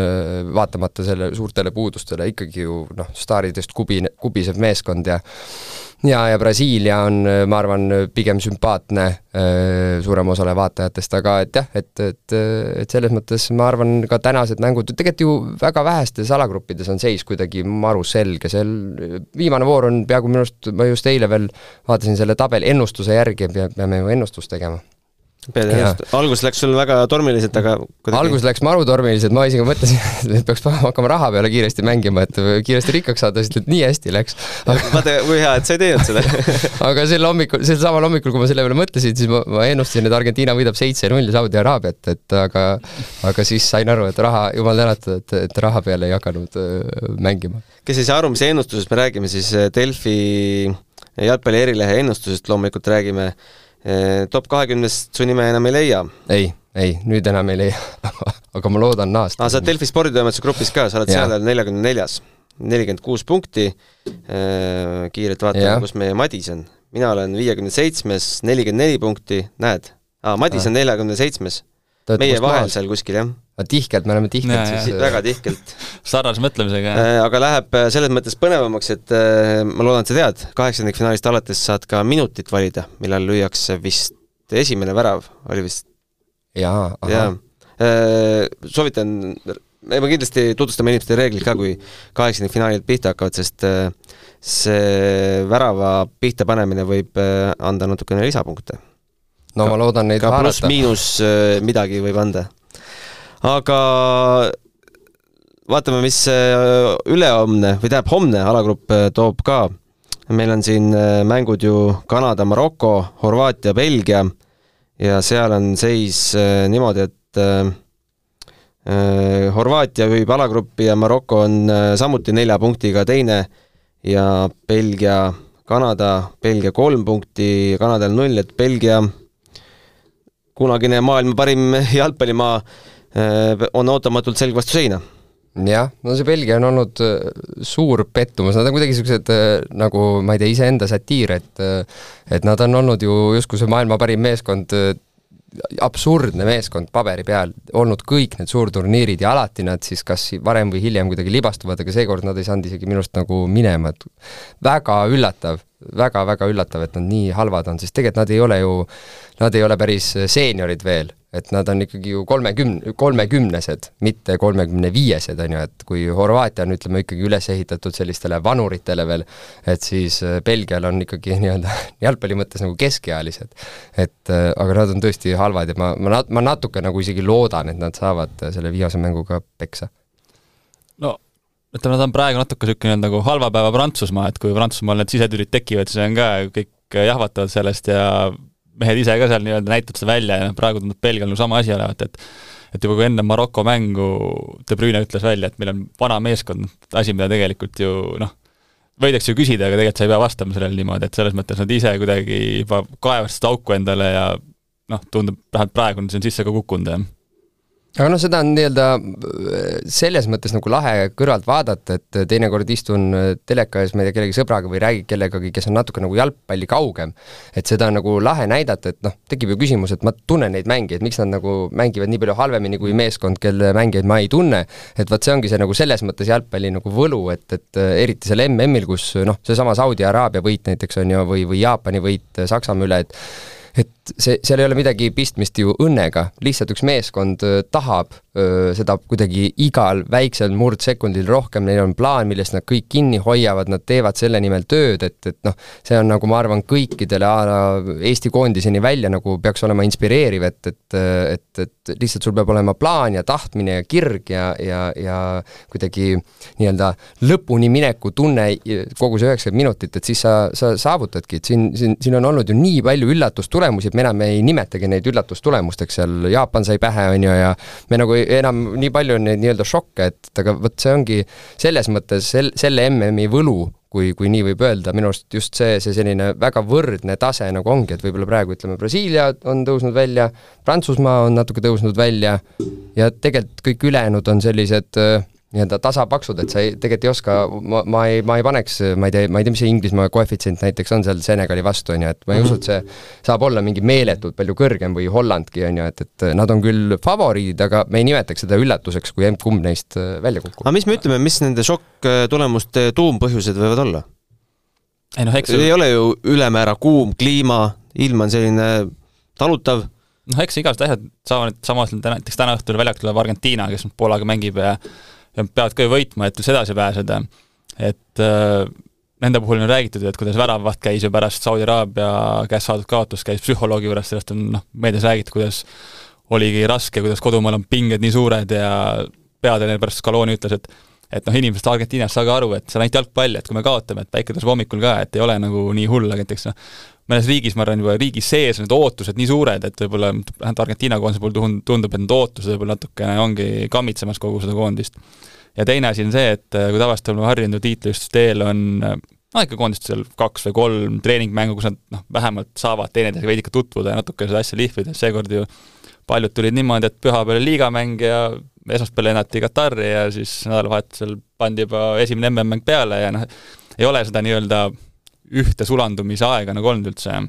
vaatamata selle suurtele puudustele ikkagi ju noh, staaridest kubi, kubisev meeskond ja ja, ja Brasiilia on, ma arvan, pigem sümpaatne äh, suurem osale vaatajatest, aga et jah, et, et, et selles mõttes ma arvan, ka tänased mängud, tegelikult ju väga vähestes alagruppides on seis kuidagi maru selge, seal viimane voor on peaaegu minu arust, ma just eile veel vaatasin selle tabeli ennustuse järgi, peame ju ennustust tegema pead ennast, algus läks sul väga tormiliselt, aga kuidagi... algus läks maru tormiliselt, ma isegi mõtlesin, et peaks hakkama raha peale kiiresti mängima, et kiiresti rikkaks saada, sest et nii hästi läks. Aga.... vaata, kui hea, et sa ei teinud seda. Aga sel hommikul, sel samal hommikul, kui ma selle peale mõtlesin, siis ma, ma ennustasin, et Argentiina võidab seitse-null Saudi Araabiat, et aga aga siis sain aru, et raha, jumal tänatud, et, et raha peale ei hakanud äh, mängima. kes ei saa aru, mis ennustusest me räägime, siis Delfi jalgpalli erilehe ennustusest loomulikult räägime top kahekümnest su nime enam ei leia. ei, ei, nüüd enam ei leia aga ma loodan naasta. aa, sa oled Delfi sporditoimetuse grupis ka, sa oled ja. seal neljakümne neljas, nelikümmend kuus punkti. kiirelt vaatame, kus meie Madis on. mina olen viiekümne seitsmes, nelikümmend neli punkti, näed. aa, Madis on neljakümne seitsmes. meie vahel maas? seal kuskil, jah tihkelt, me oleme tihkelt ja, siis väga tihkelt. sarnase mõtlemisega, jah. aga läheb selles mõttes põnevamaks, et ma loodan, et sa tead, kaheksandikfinaalist alates saad ka minutit valida, millal lüüakse vist esimene värav, oli vist jaa, ahah. soovitan, me kindlasti tutvustame inimestele reeglid ka, kui kaheksandikfinaalid pihta hakkavad, sest see värava pihta panemine võib anda natukene lisapunkte. no ma loodan neid ka pluss-miinus midagi võib anda aga vaatame, mis äh, ülehomne või tähendab, homne alagrupp äh, toob ka. meil on siin äh, mängud ju Kanada, Maroko, Horvaatia, Belgia ja seal on seis niimoodi, et Horvaatia juhib alagruppi ja Maroko on samuti nelja punktiga teine ja Belgia, Kanada, Belgia kolm punkti, Kanadal null, et Belgia kunagine maailma parim jalgpallimaa on ootamatult selg vastu seina. Jah, no see Belgia on olnud äh, suur pettumus, nad on kuidagi niisugused äh, nagu ma ei tea, iseenda satiir, et et nad on olnud ju justkui see maailma parim meeskond, absurdne meeskond paberi peal, olnud kõik need suurturniirid ja alati nad siis kas varem või hiljem kuidagi libastuvad, aga seekord nad ei saanud isegi minu arust nagu minema, et väga üllatav väga,, väga-väga üllatav, et nad nii halvad on, sest tegelikult nad ei ole ju, nad ei ole päris seeniorid veel et nad on ikkagi ju kolmekümne, kolmekümnesed, mitte kolmekümne viiesed, on ju, et kui Horvaatia on, ütleme, ikkagi üles ehitatud sellistele vanuritele veel, et siis äh, Belgial on ikkagi nii-öelda jalgpalli mõttes nagu keskealised. et äh, aga nad on tõesti halvad ja ma, ma nat-, ma natuke nagu isegi loodan, et nad saavad äh, selle viimase mänguga peksa. no ütleme, nad on praegu natuke niisugune nagu halva päeva Prantsusmaa, et kui Prantsusmaal need sisetülid tekivad, siis on ka kõik jahvatavad sellest ja mehed ise ka seal nii-öelda näitavad seda välja ja noh, praegu tundub Belgial nagu sama asi olevat, et et juba kui enne Maroko mängu De Bruyne ütles välja, et meil on vana meeskond, asi, mida tegelikult ju noh, võidakse ju küsida, aga tegelikult sa ei pea vastama sellele niimoodi, et selles mõttes nad ise kuidagi juba kaevavad seda auku endale ja noh, tundub, vähemalt praegu on see sisse ka kukkunud, jah aga noh, seda on nii-öelda selles mõttes nagu lahe kõrvalt vaadata, et teinekord istun teleka ees, ma ei tea, kellegi sõbraga või räägin kellegagi, kes on natuke nagu jalgpalli kaugem. et seda on nagu lahe näidata, et noh, tekib ju küsimus, et ma tunnen neid mängijaid, miks nad nagu mängivad nii palju halvemini kui meeskond, kelle mängijaid ma ei tunne, et vot see ongi see nagu selles mõttes jalgpalli nagu võlu, et, et eriti seal MM-il, kus noh, seesama Saudi Araabia võit näiteks on ju, või, või Jaapani võit Saksamaa üle, et et see, seal ei ole midagi pistmist ju õnnega, lihtsalt üks meeskond äh, tahab seda kuidagi igal väiksel murdsekundil rohkem, neil on plaan, millest nad kõik kinni hoiavad, nad teevad selle nimel tööd, et, et noh, see on nagu ma arvan, kõikidele a la Eesti koondiseni välja nagu peaks olema inspireeriv, et, et, et, et lihtsalt sul peab olema plaan ja tahtmine ja kirg ja, ja, ja kuidagi nii-öelda lõpuni mineku tunne kogu see üheksakümmend minutit, et siis sa, sa saavutadki, et siin, siin, siin on olnud ju nii palju üllatustulemusi, et me enam ei nimetagi neid üllatustulemusteks, seal Jaapan sai pähe, on ju, ja me nagu enam nii palju on neid nii-öelda šokke, et aga vot see ongi selles mõttes sel-, selle MM-i võlu, kui, kui nii võib öelda, minu arust just see, see selline väga võrdne tase nagu ongi, et võib-olla praegu ütleme, Brasiilia on tõusnud välja, Prantsusmaa on natuke tõusnud välja ja tegelikult kõik ülejäänud on sellised äh, nii-öelda tasapaksud, et sa ei, tegelikult ei oska, ma, ma ei, ma ei paneks, ma ei tea, ma ei tea, mis see Inglismaa koefitsient näiteks on seal Senegali vastu, on ju, et ma ei mm -hmm. usu, et see saab olla mingi meeletult palju kõrgem või Hollandki, on ju, et, et nad on küll favoriidid, aga me ei nimetaks seda üllatuseks, kui emb-kumb neist äh, välja kukub. aga mis me ütleme, mis nende šokk-tulemuste tuumpõhjused võivad olla? ei noh, eks ei ole ju ülemäära kuum kliima, ilm on selline talutav noh, eks igasugused asjad saavad, samas näiteks täna õhtul väljakul tuleb Argentiina, kes Poolaga mängib ja ja peavad ka ju võitma, et üldse edasi pääseda. et äh, nende puhul on räägitud, et kuidas väravavaht käis ju pärast Saudi Araabia käest saadud kaotust, käis psühholoogi juures, sellest on noh, meedias räägitud, kuidas oligi raske, kuidas kodumaal on pinged nii suured ja peatreener pärast Scaloni ütles, et et noh, inimesed Argentiinas, saage aru, et see on ainult jalgpall, et kui me kaotame, et päike tõuseb hommikul ka, et ei ole nagu nii hull, aga näiteks noh, mõnes riigis, ma arvan, juba riigis sees need ootused nii suured, et võib-olla vähemalt Argentiina koondise puhul tundub, et need ootused võib-olla natukene ongi kammitsemas kogu seda koondist. ja teine asi on see, et kui tavaliselt oleme harjunud tiitlisüsteel on no ikka koondistel kaks või kolm treeningmängu, kus nad noh, vähemalt saavad teineteisega veidike tutvuda ja natuke seda asja lihvida, seekord ju paljud tulid niimoodi, et pühapäeval liigamäng ja esmaspäeval lennati Katari ja siis nädalavahetusel pandi juba esimene MM-mäng peale ja noh, ei ole seda nii-öelda ühte sulandumise aega nagu olnud üldse jah,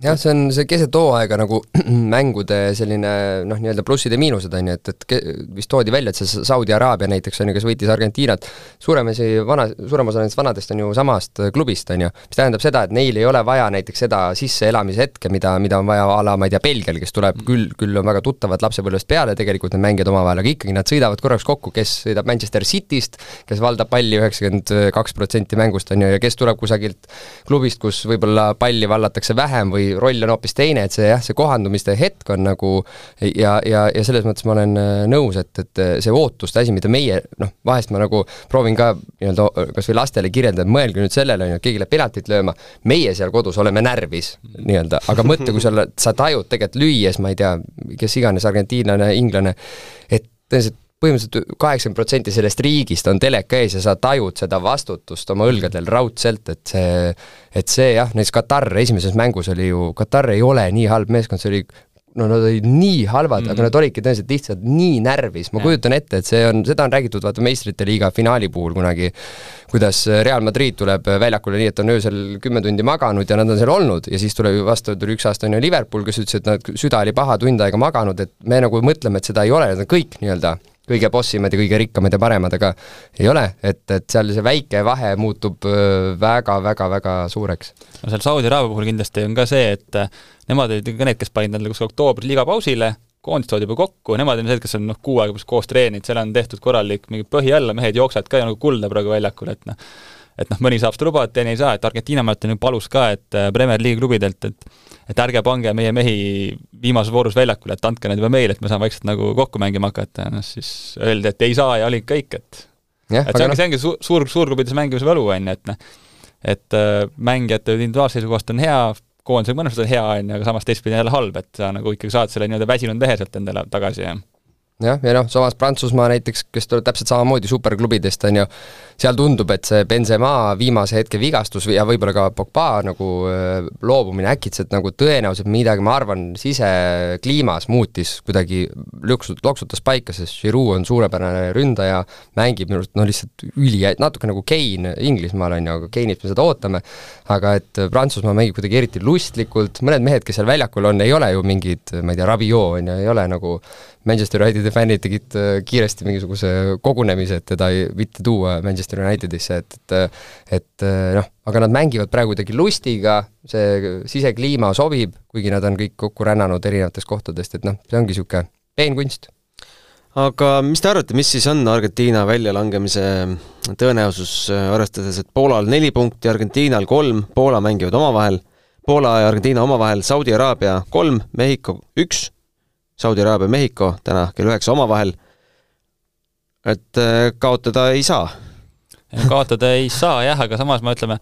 see on see keset hooaega nagu mängude selline noh, nii-öelda plussid ja miinused, on ju, et, et ke, vist toodi välja, et see Saudi Araabia näiteks, on ju, kes võitis Argentiinat, suurem osa vana, suurem osa nendest vanadest on ju samast klubist, on ju, mis tähendab seda, et neil ei ole vaja näiteks seda sisseelamise hetke, mida, mida on vaja a la, ma ei tea, Belgial, kes tuleb küll, küll on väga tuttavad lapsepõlvest peale tegelikult need mängijad omavahel, aga ikkagi nad sõidavad korraks kokku, kes sõidab Manchester Cityst, kes valdab palli üheksakümmend kaks protsenti mängust, on ju, ja kes tuleb kusagilt klubist, kus võib-olla palli vallatakse vähem või roll on hoopis teine, et see jah, see kohandumiste hetk on nagu ja, ja, ja selles mõttes ma olen äh, nõus, et, et äh, see ootuste asi, mida meie noh, vahest ma nagu proovin ka nii-öelda kas või lastele kirjeldada, et mõelge nüüd sellele, on ju, et keegi läheb penaltit lööma, meie seal kodus oleme närvis nii-öelda, aga mõtle, kui sa oled, sa tajud tegelikult lüües, ma ei tea, kes iganes, argentiinlane, inglane, et tõenäoliselt põhimõtteliselt kaheksakümmend protsenti sellest riigist on teleka ees ja sa tajud seda vastutust oma õlgadel raudselt, et see, et see jah, näiteks Katar esimeses mängus oli ju, Katar ei ole nii halb meeskond, see oli no nad olid nii halvad mm., aga nad olidki tõenäoliselt lihtsalt nii närvis, ma ja. kujutan ette, et see on, seda on räägitud vaata meistrite liiga finaali puhul kunagi, kuidas Real Madrid tuleb väljakule nii, et on öösel kümme tundi maganud ja nad on seal olnud ja siis tuleb ju vastu, tuli üks aasta on ju Liverpool, kes ütles, et nad, süda oli paha, tund aega maganud, et me nagu mõtleme, et seda ei ole, need on kõik nii-öelda kõige bossimad ja kõige rikkamad ja paremad, aga ei ole, et, et seal see väike vahe muutub väga-väga-väga suureks. no seal Saudi Araabia puhul kindlasti on ka see, et äh, nemad olid ka need, kes panid endale kuskil oktoobris liigapausile, koondis toodi juba kokku, nemad on need, kes on noh, kuu aega koos treeninud, seal on tehtud korralik mingi põhi alla, mehed jooksevad ka nagu kulda praegu väljakul, et noh, et noh, mõni saab seda lubada, teine ei saa, et Argentiina mäletan ju palus ka, et äh, Premier League klubidelt, et et ärge pange meie mehi viimases voorus väljakule, et andke need juba meile, et me saame vaikselt nagu kokku mängima hakata noh, siis öeldi, et ei saa ja olid kõik, et ja, et see ongi see ongi su-, suur, suurklubides mängimise võlu, on ju, et noh, et äh, mängijate individuaalse seisukohast on hea, koondisega mõnes mõttes on hea, on ju, aga samas teistpidi jälle halb, et sa nagu ikkagi saad selle nii-öelda väsinud mehe sealt endale tagasi ja jah, ja noh, samas Prantsusmaa näiteks, kes tuleb täpselt samamoodi superklubidest, on ju, seal tundub, et see Benzema viimase hetke vigastus ja võib-olla ka Pogba nagu loobumine äkitselt nagu tõenäoliselt midagi, ma arvan, sisekliimas muutis kuidagi, lüksut-, loksutas paika, sest Giroud on suurepärane ründaja, mängib minu arust no lihtsalt üli, natuke nagu Kane Inglismaal, on ju, aga Kane'ilt me seda ootame, aga et Prantsusmaa mängib kuidagi eriti lustlikult, mõned mehed, kes seal väljakul on, ei ole ju mingid, ma ei tea, Rabiot, on ju, ei ole nagu Manchester Unitedi fännid tegid äh, kiiresti mingisuguse kogunemise, et teda ei, mitte tuua Manchester Unitedisse, et, et et äh, noh, aga nad mängivad praegu kuidagi lustiga, see sisekliima sobib, kuigi nad on kõik kokku rännanud erinevatest kohtadest, et noh, see ongi niisugune peenkunst. aga mis te arvate, mis siis on Argentiina väljalangemise tõenäosus, arvestades, et Poolal neli punkti, Argentiinal kolm, Poola mängivad omavahel, Poola ja Argentiina omavahel, Saudi Araabia kolm, Mehhiko üks Saudi Araabia, Mehhiko täna kell üheksa omavahel. et äh, kaotada ei saa. kaotada ei saa jah, aga samas me ütleme,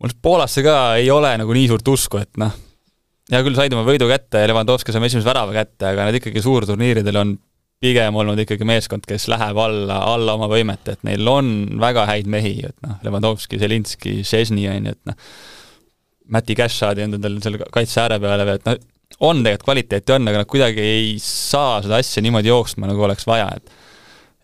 mul Poolasse ka ei ole nagu nii suurt usku, et noh, hea küll, said oma võidu kätte ja Levanovski sai esimese värava kätte, aga need ikkagi suurturniiridel on pigem olnud ikkagi meeskond, kes läheb alla, alla oma võimete, et neil on väga häid mehi, et noh, Levanovski, Zelinski, Šesni on ju, et noh, Mati Cashadi on endal seal kaitse ääre peale või et noh, on tegelikult kvaliteeti on, aga nad kuidagi ei saa seda asja niimoodi jooksma, nagu oleks vaja, et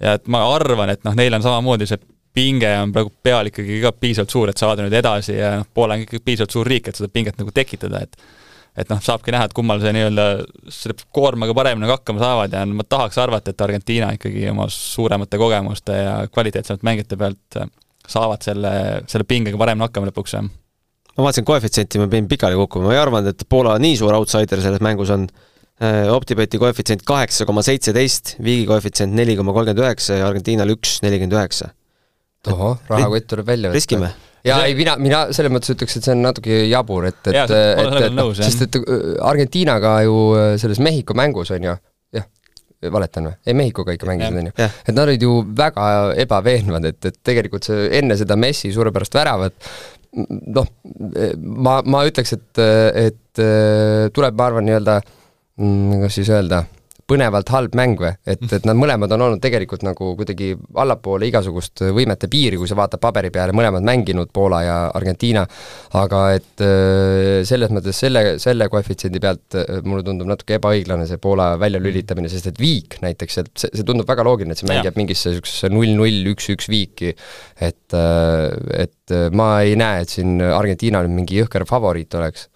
ja et ma arvan, et noh, neil on samamoodi see pinge on praegu peal ikkagi ka piisavalt suur, et saada nüüd edasi ja noh, Poola on ikkagi piisavalt suur riik, et seda pinget nagu tekitada, et et noh, saabki näha, et kummal see nii-öelda selle koormaga paremini nagu hakkama saavad ja ma tahaks arvata, et Argentiina ikkagi oma suuremate kogemuste ja kvaliteetsemate mängijate pealt saavad selle, selle pingega paremini hakkama lõpuks, jah ma vaatasin koefitsienti, ma pidin pikali kukkuma, ma ei arvanud, et Poola nii suur outsider selles mängus on. Äh, Optibeti koefitsient kaheksa koma seitseteist, Viigi koefitsient neli koma kolmkümmend üheksa ja Argentiinal üks nelikümmend üheksa. tohoh, rahakott tuleb välja võtta. riskime ja ei, mina, mina selles mõttes ütleks, et see on natuke jabur, et, et, et, et, et noh, sest et äh, Argentiinaga ju äh, selles Mehhiko mängus on ju, jah, valetan või? ei, Mehhikoga ikka mängisid, on ju. et nad olid ju väga ebaveenvad, et, et tegelikult see enne seda Messi suurepärast väravat noh, ma, ma ütleks, et, et tuleb, ma arvan, nii-öelda, mm, kuidas siis öelda, põnevalt halb mäng või? et, et nad mõlemad on olnud tegelikult nagu kuidagi allapoole igasugust võimete piiri, kui sa vaatad paberi peale, mõlemad mänginud, Poola ja Argentiina, aga et äh, selles mõttes selle, selle koefitsiendi pealt äh, mulle tundub natuke ebaõiglane see Poola väljalülitamine, sest et viik näiteks, et see, see tundub väga loogiline, et see mäng jääb mingisse niisugusesse null-null, üks-üks viiki, et, et ma ei näe, et siin Argentiina nüüd mingi jõhker favoriit oleks.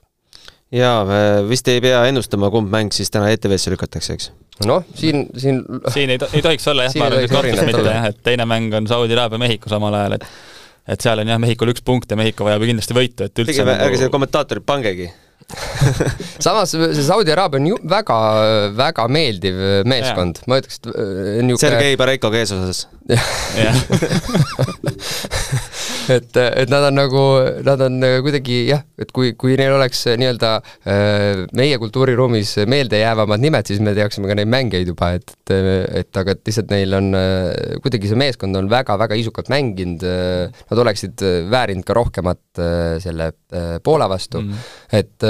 Jaa, vist ei pea ennustama, kumb mäng siis täna ETV-sse lükatakse, eks? Noh, siin, siin siin ei, to ei tohiks olla jah, ma arvan, et kahtlust mitte jah, et teine mäng on Saudi Araabia, Mehhiko samal ajal, et et seal on jah, Mehhikul üks punkt ja Mehhiko vajab ju kindlasti võitu, et üldse Tegime, nagu... ärge seda kommentaatorit pangegi. Samas see Saudi Araabia on ju väga, väga meeldiv meeskond, ma ütleks, et äh, niisugune Sergei Bareikoga eesotsas. et, et nad on nagu, nad on kuidagi jah, et kui, kui neil oleks nii-öelda äh, meie kultuuriruumis meeldejäävamad nimed, siis me teaksime ka neid mängijaid juba, et, et, et aga et lihtsalt neil on, äh, kuidagi see meeskond on väga-väga isukalt mänginud, äh, nad oleksid väärinud ka rohkemat selle Poola vastu. Mm, -hmm. et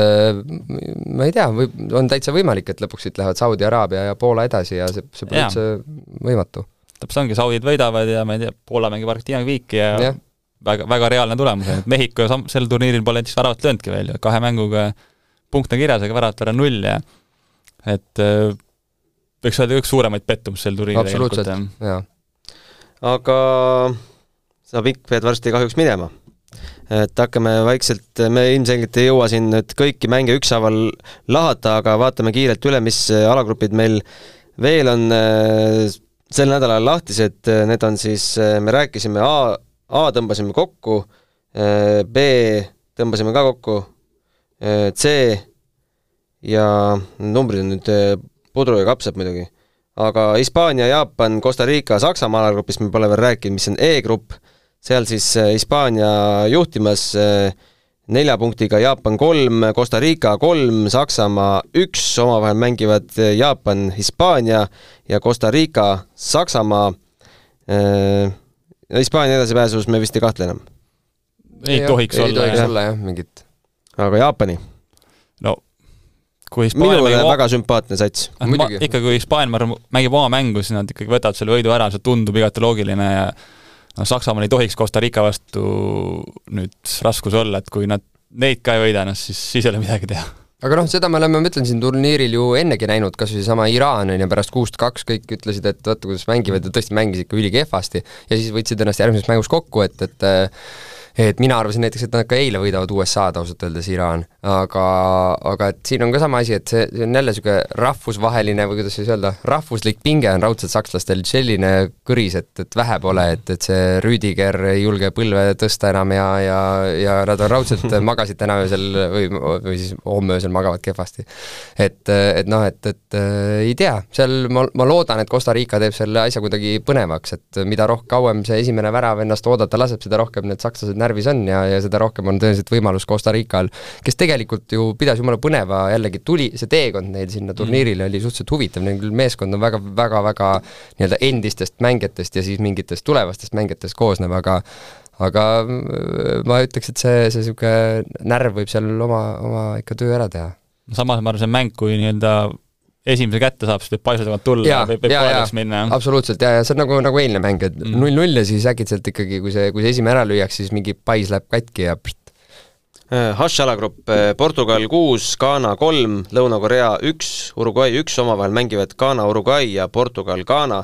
ma ei tea, võib, on täitsa võimalik, et lõpuks siit lähevad Saudi Araabia ja Poola edasi ja see, see pole üldse võimatu. Täpselt ongi, saudid võidavad ja ma ei tea, Poola mängib Argentiinaga viiki ja, ja väga, väga reaalne tulemus, et Mehhiko sam-, sel turniiril pole näiteks väravat löönudki veel ju, kahe mänguga punkt on kirjas, aga väravat ära null ja et äh, võiks öelda üks suuremaid pettumusi sel turniiril absoluutselt, jaa. aga sa, Mikk, pead varsti kahjuks minema. et hakkame vaikselt, me ilmselgelt ei jõua siin nüüd kõiki mänge ükshaaval lahata, aga vaatame kiirelt üle, mis alagrupid meil veel on äh, sel nädalal lahtised, need on siis, me rääkisime A A tõmbasime kokku, äh, B tõmbasime ka kokku, äh, C ja numbrid on nüüd äh, pudru ja kapsad muidugi. aga Hispaania, Jaapan, Costa Rica, Saksamaa alagrupist me pole veel rääkinud, mis on E-grupp, seal siis Hispaania juhtimas nelja punktiga Jaapan kolm, Costa Rica kolm, Saksamaa üks, omavahel mängivad Jaapan, Hispaania ja Costa Rica, Saksamaa Hispaania edasipääsus me vist ei kahtle enam? ei tohiks olla. ei tohiks olla jah, mingit. aga Jaapani? no kui Hispaania minule mängib... väga sümpaatne sats. ikka kui Hispaania mängib oma mängu, siis nad ikkagi võtavad selle võidu ära, see tundub igati loogiline ja no Saksamaal ei tohiks Costa Rica vastu nüüd raskus olla, et kui nad neid ka ei võida, noh siis, siis ei ole midagi teha aga noh, seda me oleme, ma ütlen, siin turniiril ju ennegi näinud, kas või seesama Iraan on ju, pärast kuust-kaks kõik ütlesid, et vaata, kuidas mängivad ja tõesti mängisid ikka ülikehvasti ja siis võtsid ennast järgmises mängus kokku, et, et et mina arvasin näiteks, et nad ka eile võidavad USA-d ausalt öeldes, Iraan, aga, aga et siin on ka sama asi, et see, see on jälle niisugune rahvusvaheline või kuidas siis öelda, rahvuslik pinge on raudselt sakslastel selline kõris, et, et vähe pole, et, et see Rüdiger ei julge põlve tõsta enam ja, ja, ja nad on raudselt magasid täna öösel või, või siis homme öösel magavad kehvasti. et, et noh, et, et ei tea, seal ma, ma loodan, et Costa Rica teeb selle asja kuidagi põnevaks, et mida rohkem kauem see esimene värav ennast oodata laseb, seda rohkem need sakslased närvis on ja, ja seda rohkem on tõenäoliselt võimalus Costa Rical, kes tegelikult ju pidas jumala põneva, jällegi tuli, see teekond neil sinna mhm. turniirile mm. oli suhteliselt huvitav, neil küll meeskond on väga, väga, väga nii-öelda endistest mängijatest ja siis mingitest tulevastest mängijatest koosnev, aga aga äh, ma ütleks, et see, see niisugune närv võib seal oma, oma ikka töö ära teha. samas ma arvan, see mäng, kui nii-öelda esimese kätte saab, siis võib paisu tagant tulla ja võib, võib koledaks minna. absoluutselt, ja, ja see on nagu, nagu eilne mäng, et null-null mm. ja siis äkitselt ikkagi, kui see, kui see esimene ära lüüakse, siis mingi pais läheb katki ja pst. H-alagrupp, äh, Portugal kuus, Ghana kolm, Lõuna-Korea üks, Uruguay üks, omavahel mängivad Ghana, Uruguay ja Portugal, Ghana.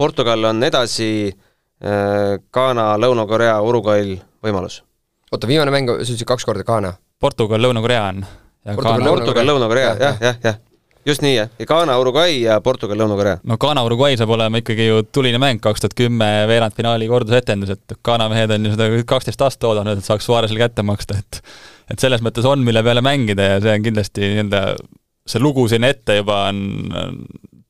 Portugal on edasi, äh, Ghana, Lõuna-Korea, Uruguayl võimalus. oota, viimane mäng, sa ütlesid kaks korda Ghana? Portugal, Lõuna-Korea on. Portugal, Portugal, Lõuna-Korea, jah, jah, jah just nii, jah. Ghana, Uruguay ja Portugal, Lõuna-Korea. no Ghana, Uruguay saab olema ikkagi ju tuline mäng, kaks tuhat kümme veerandfinaali kordusetendus, et Ghana mehed on ju seda kaksteist aastat oodanud, et saaks Suaresele kätte maksta, et et selles mõttes on, mille peale mängida ja see on kindlasti nii-öelda, see lugu sinna ette juba on,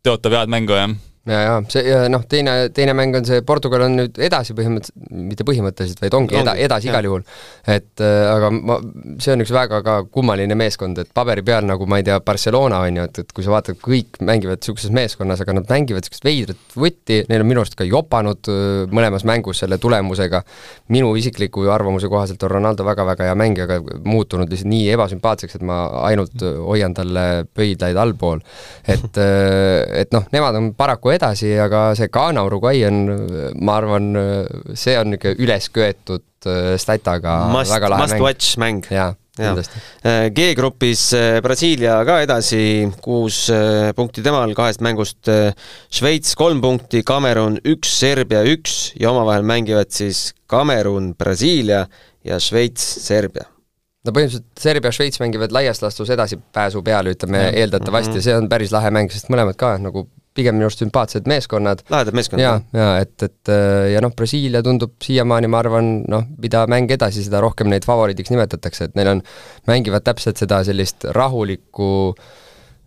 tõotab head mängu, jah ja, ja see ja noh, teine, teine mäng on see, Portugal on nüüd edasi põhimõtteliselt, mitte põhimõtteliselt, vaid ongi eda, edasi igal juhul. et äh, aga ma, see on üks väga ka kummaline meeskond, et paberi peal nagu ma ei tea, Barcelona on ju, et, et kui sa vaatad, kõik mängivad niisuguses meeskonnas, aga nad mängivad niisugust veidrat võtti, neil on minu arust ka jopanud äh, mõlemas mängus selle tulemusega, minu isikliku arvamuse kohaselt on Ronaldo väga-väga hea mängija, aga muutunud lihtsalt nii ebasümpaatseks, et ma ainult hoian talle pöidlaid allpool. et, äh, et noh, nemad on paraku edasi, aga see Ghana Uruguay on, ma arvan, see on niisugune üles köetud äh, stataga must, väga lahe must mäng. watch mäng. jaa, kindlasti. Äh, G-grupis äh, Brasiilia ka edasi, kuus punkti temal kahest mängust, Šveits kolm punkti, Kamerun üks, Serbia üks ja omavahel mängivad siis Kamerun, Brasiilia ja Šveits, Serbia no põhimõtteliselt Serbia, Šveits mängivad laias laastus edasipääsu peale, ütleme eeldatavasti Mhm. ja see on päris lahe mäng, sest mõlemad ka nagu pigem minu arust sümpaatsed meeskonnad. lahedad meeskonnad. jaa, jaa, et, et ja noh, Brasiilia tundub siiamaani, ma arvan, noh, mida mäng edasi, seda rohkem neid favoriidiks nimetatakse, et neil on, mängivad täpselt seda sellist rahulikku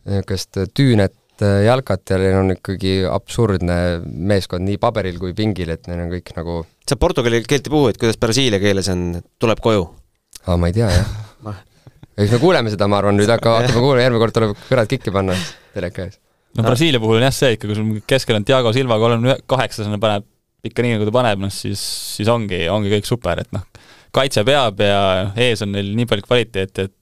niisugust tüünet jalkat ja neil on ikkagi absurdne meeskond nii paberil kui pingil, et neil on kõik nagu sa portugali keelt ei puhu, et kuidas brasiilia keeles on, tuleb koju? aa, ma ei tea, jah. eks me kuuleme seda, ma arvan, nüüd hakka, hakkame kuulama, järgmine kord tuleb kõrvad kikki panna teleka ees. No Brasiilia puhul on jah see ikka, kui sul keskel on Diego Silva kolmekümne kaheksasena paneb ikka nii, nagu ta paneb, noh siis, siis ongi, ongi kõik super, et noh, kaitse peab ja ees on neil nii palju kvaliteeti, et noh,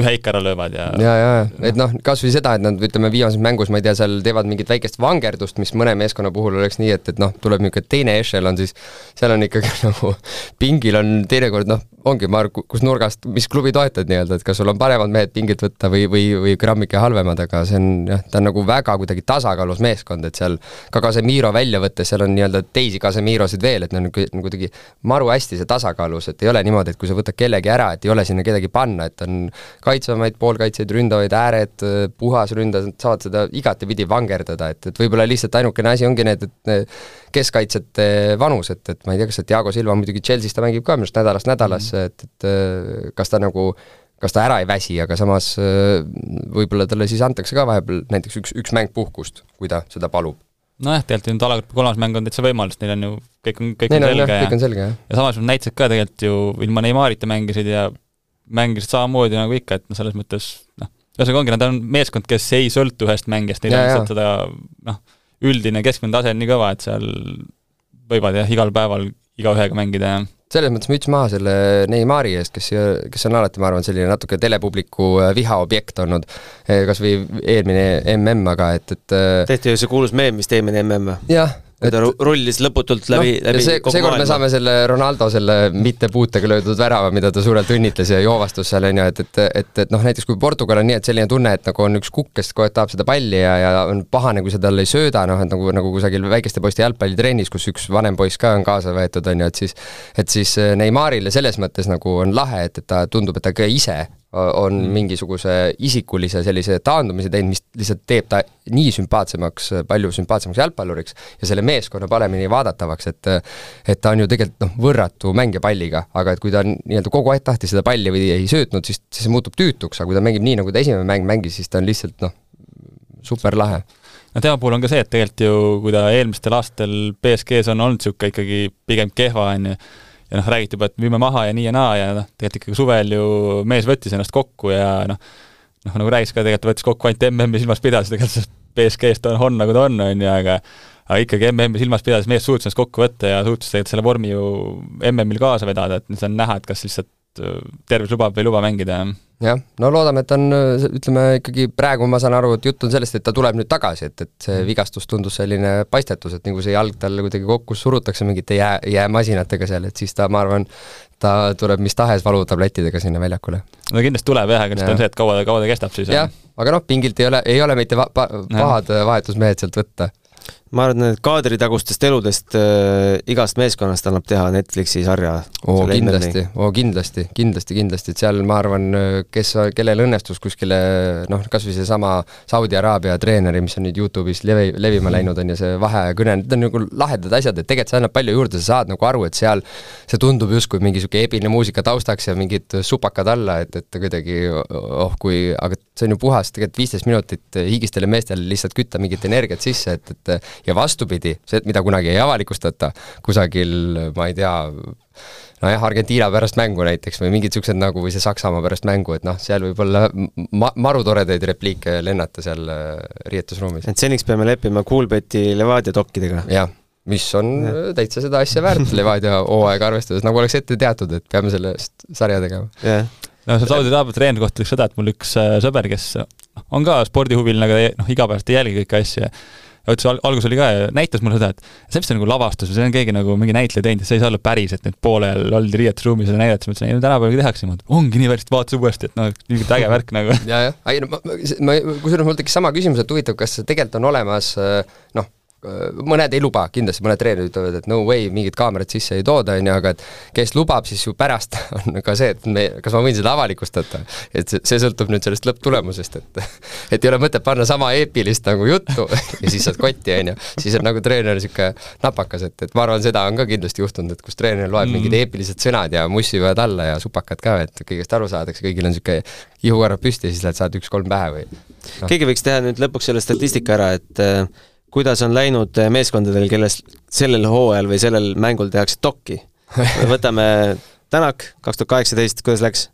ühe ikka ära löövad ja ja, ja, et noh, kas või seda, et nad ütleme, viimases mängus, ma ei tea, seal teevad mingit väikest vangerdust, mis mõne meeskonna puhul oleks nii, et, et noh, tuleb niisugune teine ešelon, siis seal on ikkagi nagu pingil on teinekord noh, ongi, ma arvan, kus nurgast, mis klubi toetad nii-öelda, et kas sul on paremad mehed pingilt võtta või, või, või grammike halvemad, aga see on jah, ta on nagu väga kuidagi tasakaalus meeskond, et seal ka Casemiro välja võttes, seal on nii-öelda teisi Casemirosid veel, et need on nagu kuidagi maru hästi see tasakaalus, et ei ole niimoodi, et kui sa võtad kellegi ära, et ei ole sinna kedagi panna, et on kaitsvamaid poolkaitsjaid, ründavaid ääred, puhas ründaja, saavad seda igatepidi vangerdada, et, et võib-olla lihtsalt ainukene asi ongi need, et need keskkaitsjate vanus, et, et ma ei tea, kas see Diego Silva muidugi Chelsea's ta mängib ka minu arust nädalast nädalasse, et, et kas ta nagu kas ta ära ei väsi, aga samas võib-olla talle siis antakse ka vahepeal näiteks üks, üks mäng puhkust, kui ta seda palub. nojah, tegelikult nüüd alagrupi kolmas mäng on täitsa võimalus, neil on ju, kõik on, kõik Neil on selge kõik ja on selge, jah. ja samas nad näitasid ka tegelikult ju ilma Neymarita mängisid ja mängisid samamoodi nagu ikka, et noh, selles mõttes noh, ühesõnaga ongi, nad on meeskond, kes ei sõltu ühest mängijast, neil Ja, on lihtsalt seda noh, üldine keskmine tase on nii kõva, et seal võivad jah, igal päeval igaühega mängida ja selles mõttes müts maha selle Neimari eest, kes, kes on alati, ma arvan, selline natuke telepubliku äh, vihaobjekt olnud, kas või eelmine MM, aga et, et äh, tehti ju see kuulus meem vist eelmine MM, jah, kui ta ru- rullis lõputult läbi no,, läbi see, kogu seekord me saame selle Ronaldo selle mitte puutega löödud värava, mida ta suurelt õnnitles ja joovastus seal, on ju, et, et, et, et noh, näiteks kui Portugal on nii, et selline tunne, et nagu on üks kukk, kes kogu aeg tahab seda palli ja, ja on pahane, kui sa talle ei sööda, noh, et nagu, nagu kusagil väikeste poiste jalgpallitrennis, kus üks vanem poiss ka on kaasa võetud, on ju, et siis et siis Neymarile selles mõttes nagu on lahe, et, et ta tundub, et ta ka ise on mingisuguse isikulise sellise taandumise teinud, mis lihtsalt teeb ta nii sümpaatsemaks, palju sümpaatsemaks jalgpalluriks ja selle meeskonna paremini vaadatavaks, et et ta on ju tegelikult noh, võrratu mängija palliga, aga et kui ta nii-öelda kogu aeg tahtis seda palli või ei söötnud, siis, siis see muutub tüütuks, aga kui ta mängib nii, nagu ta esimene mäng mängis, siis ta on lihtsalt noh, super lahe no tema puhul on ka see, et tegelikult ju kui ta eelmistel aastatel BSG-s on olnud niisugune ikkagi pigem kehva, on ju, ja noh, räägiti juba, et müüme maha ja nii ja naa ja noh, tegelikult ikkagi suvel ju mees võttis ennast kokku ja noh, noh nagu rääkis ka, tegelikult võttis kokku ainult MM-i silmas pidades, tegelikult sellest BSG-st on, on nagu ta on, on ju, aga aga ikkagi MM-i silmas pidades mees suutis ennast kokku võtta ja suutis tegelikult selle vormi ju MM-il kaasa vedada, et nüüd on näha, et kas lihtsalt äh, tervis lubab või ei luba mängida ja jah, no loodame, et on, ütleme ikkagi praegu ma saan aru, et jutt on sellest, et ta tuleb nüüd tagasi, et, et see vigastus tundus selline paistetus, et nagu see jalg tal kuidagi kokku surutakse mingite jää, jäämasinatega seal, et siis ta, ma arvan, ta tuleb mis tahes valutablettidega sinna väljakule. no kindlasti tuleb jah, aga Jah. on see, et kaua kaua ta kestab siis. jah, aga noh, pingilt ei ole, ei ole mitte pahad vahetusmehed sealt võtta. Ma arvan, et kaadritagustest eludest äh, igast meeskonnast annab teha Netflixi sarja. oo kindlasti, oo kindlasti, kindlasti, kindlasti, et seal ma arvan, kes, kellel õnnestus kuskile noh, kas või seesama Saudi Araabia treeneri, mis on nüüd Youtube'is levi, levima läinud, on ju, see vaheajakõne, need on nagu lahedad asjad, et tegelikult see annab palju juurde, sa saad nagu aru, et seal see tundub justkui mingi niisugune epiline muusika taustaks ja mingid supakad alla, et, et kuidagi oh kui, aga see on ju puhas tegelikult viisteist minutit higistel ja meestel lihtsalt kütta mingit energiat sisse, et, et ja vastupidi, see, mida kunagi ei avalikustata kusagil, ma ei tea, nojah, Argentiina pärast mängu näiteks või mingid niisugused nagu, või see Saksamaa pärast mängu, et noh, seal võib olla ma-, marutoredaid repliike lennata seal äh, riietusruumis. et seniks peame leppima Coolbeti Levadia dokkidega? jah, mis on ja. täitsa seda asja väärt Levadia hooaega arvestades, nagu oleks ette teatud, et peame sellest sarja tegema. no seal Saudi Araabia treeneri kohta ütleks seda, et mul üks äh, sõber, kes on ka spordihuviline, aga noh, igapäevaselt ei jälgi kõiki asju ja ja ütles, alguses oli ka, näitas mulle seda, et see vist on nagu lavastus või see on keegi nagu mingi näitleja teinud, et see ei saa olla päris, et nüüd poolel oldi riietusruumis ja näidati, siis ma ütlesin, ei no tänapäeval tehakse niimoodi, ongi nii päris, vaatasin uuesti, et noh, niisugune äge värk nagu. ja, jah, ei no ma, ma, kusjuures mul tekkis sama küsimus, et huvitav, kas tegelikult on olemas noh, mõned ei luba, kindlasti mõned treenerid ütlevad, et no way, mingit kaamerat sisse ei tooda, on ju, aga et kes lubab, siis ju pärast on ka see, et me, kas ma võin seda avalikustada. et see, see sõltub nüüd sellest lõpptulemusest, et et ei ole mõtet panna sama eepilist nagu juttu ja siis saad kotti, on ju, siis on nagu treener niisugune napakas, et, et ma arvan, seda on ka kindlasti juhtunud, et kus treener loeb mm. mingid eepilised sõnad ja mussivad alla ja supakad ka, et kõigest aru saadakse, kõigil on niisugune ihukarv püsti ja siis lähed, saad üks-kolm pähe või no.. keegi võiks teha nüüd lõpuks selle statistika ära, et äh, kuidas on läinud eh, meeskondadel, kellest sellel hooajal või sellel mängul tehakse dokki. võtame Tänak, kaks tuhat kaheksateist, kuidas läks?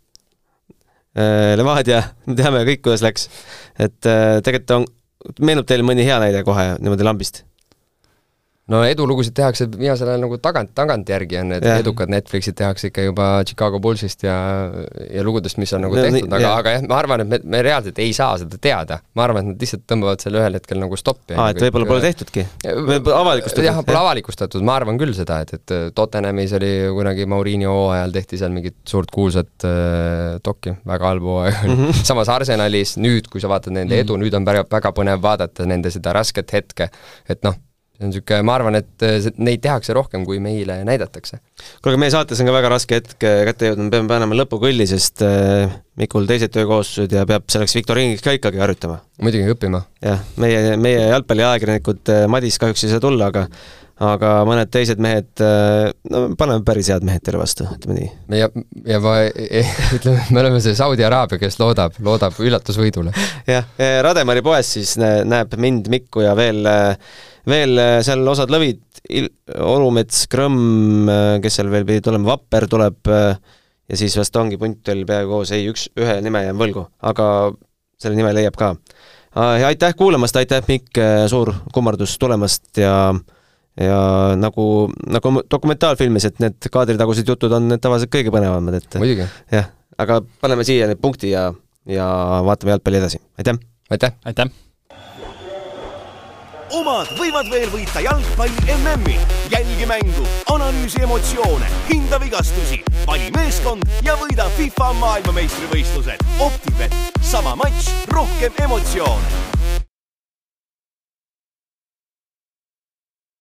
Eh, Levadia, me teame kõik, kuidas läks. et eh, tegelikult on, meenub teile mõni hea näide kohe niimoodi lambist? No edulugusid tehakse viimasel ajal nagu tagant, tagantjärgi on need yeah. edukad Netflixid tehakse ikka juba Chicago Bullsist ja, ja lugudest, mis on nagu no, tehtud, aga yeah., aga jah, ma arvan, et me, me reaalselt ei saa seda teada. ma arvan, et nad lihtsalt tõmbavad selle ühel hetkel nagu stoppi. aa, et võib-olla pole tehtudki? avalikustatud? jah, pole avalikustatud, ma arvan küll seda, et, et Tottenhamis oli kunagi Maurinho hooajal tehti seal mingit suurt kuulsat äh, dokki, väga halb hooaeg mm. -hmm. samas Arsenalis nüüd, kui sa vaatad nende edu mm, -hmm. nüüd on väga, väga põnev vaadata nende seda rasket hetke, et noh see on niisugune, ma arvan, et äh, neid tehakse rohkem, kui meile näidatakse. kuule, aga meie saates on ka väga raske hetk äh, kätte jõudnud, me peame panema lõpukõlli, sest äh, Mikul teised töökohustused ja peab selleks viktoriiniks ka ikkagi harjutama. muidugi, õppima. jah, meie, meie jalgpalliajakirjanikud, Madis kahjuks ei saa tulla, aga aga mõned teised mehed, no paneme päris head mehed teile vastu, ütleme nii. ja, ja ma ütleme, me oleme see Saudi Araabia, kes loodab, loodab üllatusvõidule. jah, Rademari poes siis näeb mind, Mikku ja veel äh, veel äh, seal osad lõvid, Olumets, Krõmm, äh, kes seal veel pidid olema, Vapper tuleb äh, ja siis vast ongi punt veel peaaegu koos, ei üks, ühe nime jään võlgu, aga selle nime leiab ka. aitäh kuulamast, aitäh Mikk, suur kummardus tulemast ja ja nagu, nagu dokumentaalfilmis, et need kaadritagused jutud on need tavaliselt kõige põnevamad, et jah, aga paneme siia nüüd punkti ja, ja vaatame jalgpalli edasi, aitäh! aitäh! aitäh! omad võivad veel võita jalgpalli MM-i. jälgi mängu, analüüsi emotsioone, hinda vigastusi, vali meeskond ja võida FIFA maailmameistrivõistlused. Optibet, sama matš, rohkem emotsioone